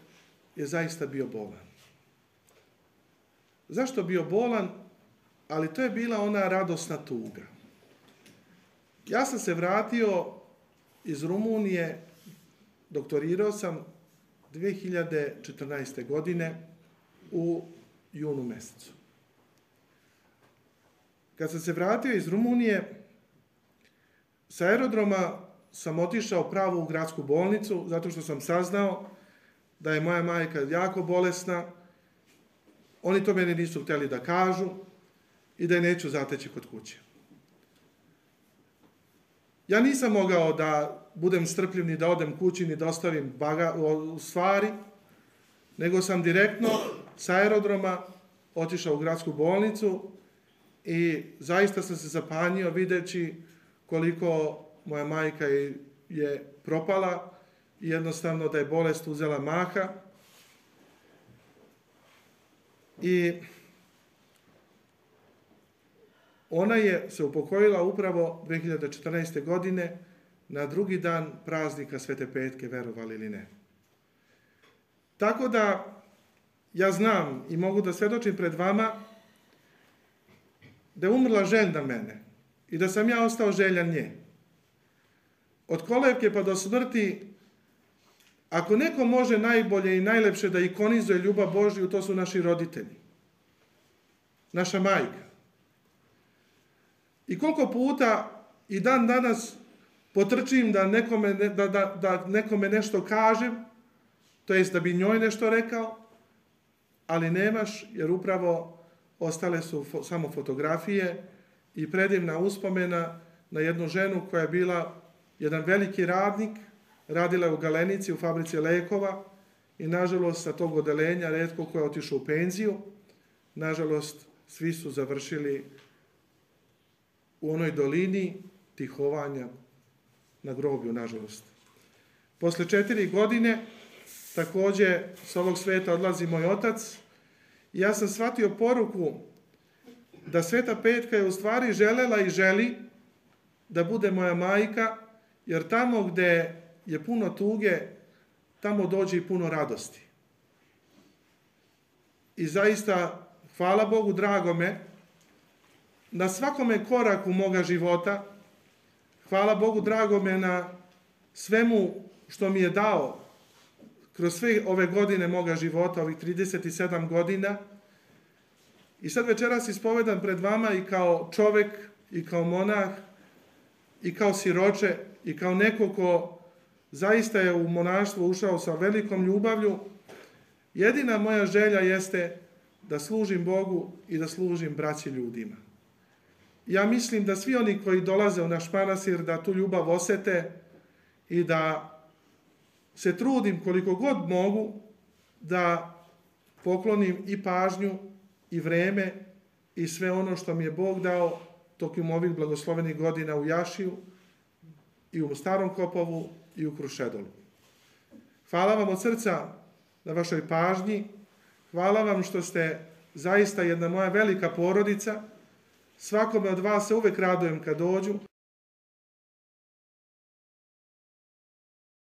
je zaista bio bolan. Zašto bio bolan? ali to je bila ona radosna tuga. Ja sam se vratio iz Rumunije, doktorirao sam 2014. godine u junu mesecu. Kad sam se vratio iz Rumunije, sa aerodroma sam otišao pravo u gradsku bolnicu, zato što sam saznao da je moja majka jako bolesna. Oni to meni nisu hteli da kažu, i da je neću zateći kod kuće. Ja nisam mogao da budem strpljiv ni da odem kući ni da ostavim baga, stvari, nego sam direktno sa aerodroma otišao u gradsku bolnicu i zaista sam se zapanjio videći koliko moja majka je propala i jednostavno da je bolest uzela maha. I Ona je se upokojila upravo 2014. godine na drugi dan praznika Svete Petke, verovali ili ne. Tako da ja znam i mogu da svedočim pred vama da je umrla željna mene i da sam ja ostao željan nje. Od kolevke pa do smrti, ako neko može najbolje i najlepše da ikonizuje ljubav Božju, to su naši roditelji. Naša majka. I koliko puta i dan danas potrčim da nekome, da, da, da nekome nešto kažem, to jest da bi njoj nešto rekao, ali nemaš jer upravo ostale su fo- samo fotografije i predivna uspomena na jednu ženu koja je bila jedan veliki radnik, radila je u Galenici u fabrici lekova i nažalost sa tog odelenja redko ko je otišao u penziju, nažalost svi su završili u onoj dolini tihovanja na groblju, nažalost. Posle četiri godine, takođe, s ovog sveta odlazi moj otac, i ja sam shvatio poruku da Sveta Petka je u stvari želela i želi da bude moja majka, jer tamo gde je puno tuge, tamo dođe i puno radosti. I zaista, hvala Bogu, drago me, na svakome koraku moga života, hvala Bogu, drago me na svemu što mi je dao kroz sve ove godine moga života, ovih 37 godina. I sad večeras ispovedam pred vama i kao čovek, i kao monah, i kao siroče, i kao neko ko zaista je u monaštvo ušao sa velikom ljubavlju. Jedina moja želja jeste da služim Bogu i da služim braći ljudima. Ja mislim da svi oni koji dolaze u naš manastir da tu ljubav osete i da se trudim koliko god mogu da poklonim i pažnju i vreme i sve ono što mi je Bog dao tokom ovih blagoslovenih godina u Jašiju i u Starom Kopovu i u Krušedolu. Hvala vam od srca na vašoj pažnji. Hvala vam što ste zaista jedna moja velika porodica. Svakome od vas se uvek radujem kad dođu.